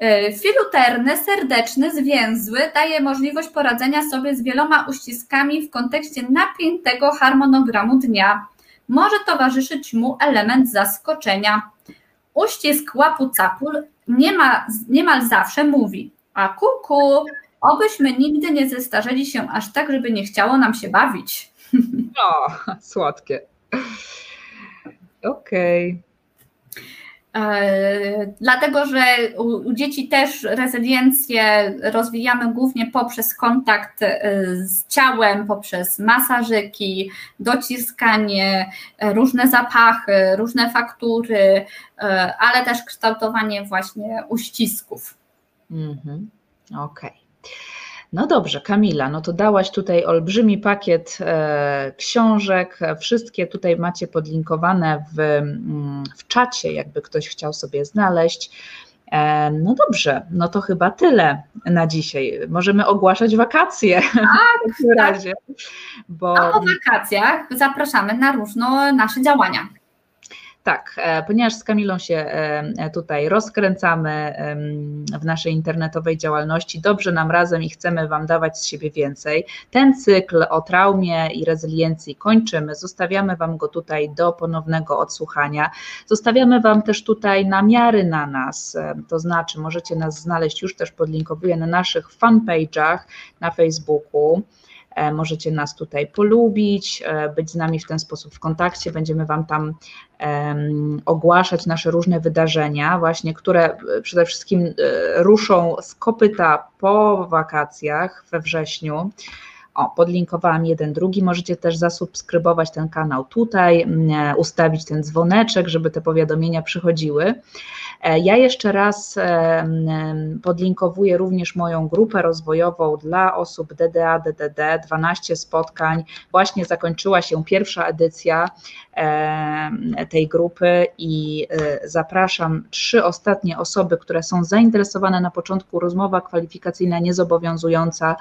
B: E, filuterny, serdeczny, zwięzły daje możliwość poradzenia sobie z wieloma uściskami w kontekście napiętego harmonogramu dnia może towarzyszyć mu element zaskoczenia. Uścisk łapu capul ma niemal zawsze mówi, a kuku, obyśmy nigdy nie zestarzeli się aż tak, żeby nie chciało nam się bawić.
A: O, słodkie. Okej. Okay.
B: E, dlatego, że u, dzieci też rezyliencję rozwijamy głównie poprzez kontakt e, z ciałem, poprzez masażyki, dociskanie, e, różne zapachy, różne faktury, ale też kształtowanie właśnie uścisków.
A: Mhm. Okej. Okay. No dobrze, Kamila, no to dałaś tutaj olbrzymi pakiet e, książek. Wszystkie tutaj macie podlinkowane w, mm, w czacie, jakby ktoś chciał sobie znaleźć. E, no dobrze, no to chyba tyle na dzisiaj. Możemy ogłaszać wakacje
B: tak, w takim tak. razie. Bo... A po wakacjach zapraszamy na różne nasze działania.
A: Tak, e, ponieważ z Kamilą się e, tutaj rozkręcamy w naszej internetowej działalności, dobrze nam razem i chcemy Wam dawać z siebie więcej. Ten cykl o traumie i rezyliencji kończymy. Zostawiamy Wam go tutaj do ponownego odsłuchania. Zostawiamy Wam też tutaj namiary na nas, e, to znaczy możecie nas znaleźć już też podlinkowuję na naszych fanpage'ach na Facebooku. E, możecie nas tutaj polubić, e, być z nami w ten sposób w kontakcie. Będziemy Wam tam ogłaszać nasze różne wydarzenia, właśnie które przede wszystkim e, ruszą z kopyta po wakacjach we wrześniu. O, podlinkowałam jeden, drugi. Możecie też zasubskrybować ten kanał tutaj, ustawić ten dzwoneczek, żeby te powiadomienia przychodziły. E, ja jeszcze raz e, podlinkowuję również moją grupę rozwojową dla osób DDA, DDD, 12 spotkań. Właśnie zakończyła się pierwsza edycja tej grupy i e, zapraszam trzy ostatnie osoby, które są zainteresowane na początku rozmowa kwalifikacyjna niezobowiązująca,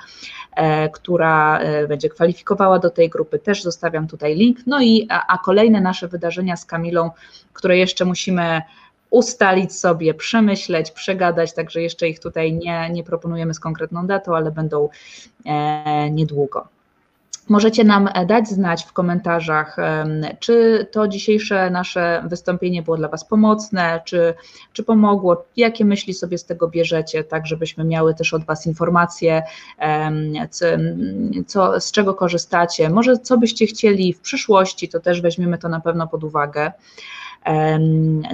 A: która będzie kwalifikowała do tej grupy, też zostawiam tutaj link. No i a, a kolejne nasze wydarzenia z Kamilą, które jeszcze musimy ustalić sobie, przemyśleć, przegadać, także jeszcze ich tutaj nie, nie proponujemy z konkretną datą, ale będą e, niedługo. Możecie nam dać znać w komentarzach, czy to dzisiejsze nasze wystąpienie było dla Was pomocne, czy, czy pomogło, jakie myśli sobie z tego bierzecie, tak żebyśmy miały też od Was informacje, co, z czego korzystacie, może co byście chcieli w przyszłości, to też weźmiemy to na pewno pod uwagę.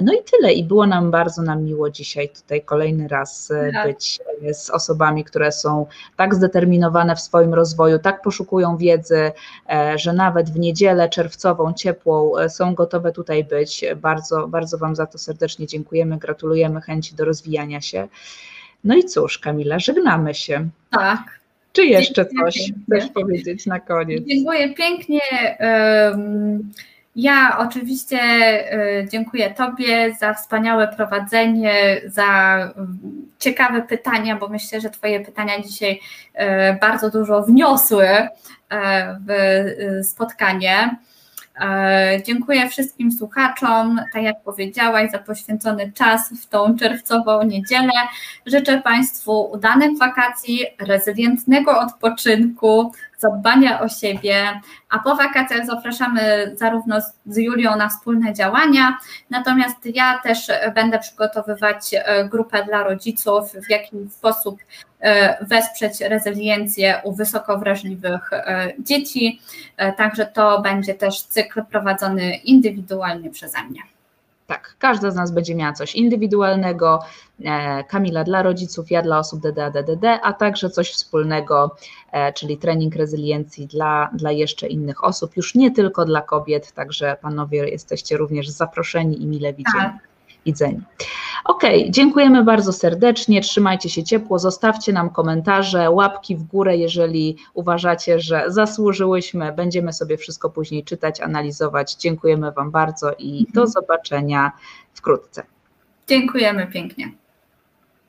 A: No i tyle. I było nam bardzo nam miło dzisiaj tutaj kolejny raz e, tak. być e, z osobami, które są tak zdeterminowane w swoim rozwoju, tak poszukują wiedzy, e, że nawet w niedzielę czerwcową, ciepłą są gotowe tutaj być. Bardzo, bardzo Wam za to serdecznie dziękujemy, gratulujemy chęci do rozwijania się. No i cóż, Kamila, żegnamy się.
B: Tak.
A: Czy jeszcze Dziękuję coś pięknie. chcesz powiedzieć na koniec?
B: Dziękuję pięknie. Um ja oczywiście e, dziękuję Tobie za wspaniałe prowadzenie, za mm, ciekawe pytania, bo myślę, że Twoje pytania dzisiaj e, bardzo dużo wniosły e, w spotkanie. Dziękuję wszystkim słuchaczom, tak jak powiedziałaś, za poświęcony czas w tą czerwcową niedzielę. Życzę Państwu udanych wakacji, rezylientnego odpoczynku, zadbania o siebie, a po wakacjach zapraszamy zarówno z Julią na wspólne działania, natomiast ja też będę przygotowywać e, grupę dla rodziców, w jaki sposób e, wesprzeć rezyliencję u wysoko wrażliwych e, dzieci, także to będzie też cykl prowadzony indywidualnie przeze mnie.
A: Tak, każda z nas będzie miała coś indywidualnego, e, Kamila dla rodziców, ja dla osób DDA-DDD, a także coś wspólnego, e, czyli trening rezyliencji dla, dla jeszcze innych osób, już nie tylko dla kobiet, także panowie jesteście również zaproszeni i mile widziani. Tak widzeni. Ok, dziękujemy bardzo serdecznie, trzymajcie się ciepło, zostawcie nam komentarze, łapki w górę, jeżeli uważacie, że zasłużyłyśmy. Będziemy sobie wszystko później czytać, analizować. Dziękujemy Wam bardzo i do zobaczenia wkrótce.
B: Dziękujemy pięknie.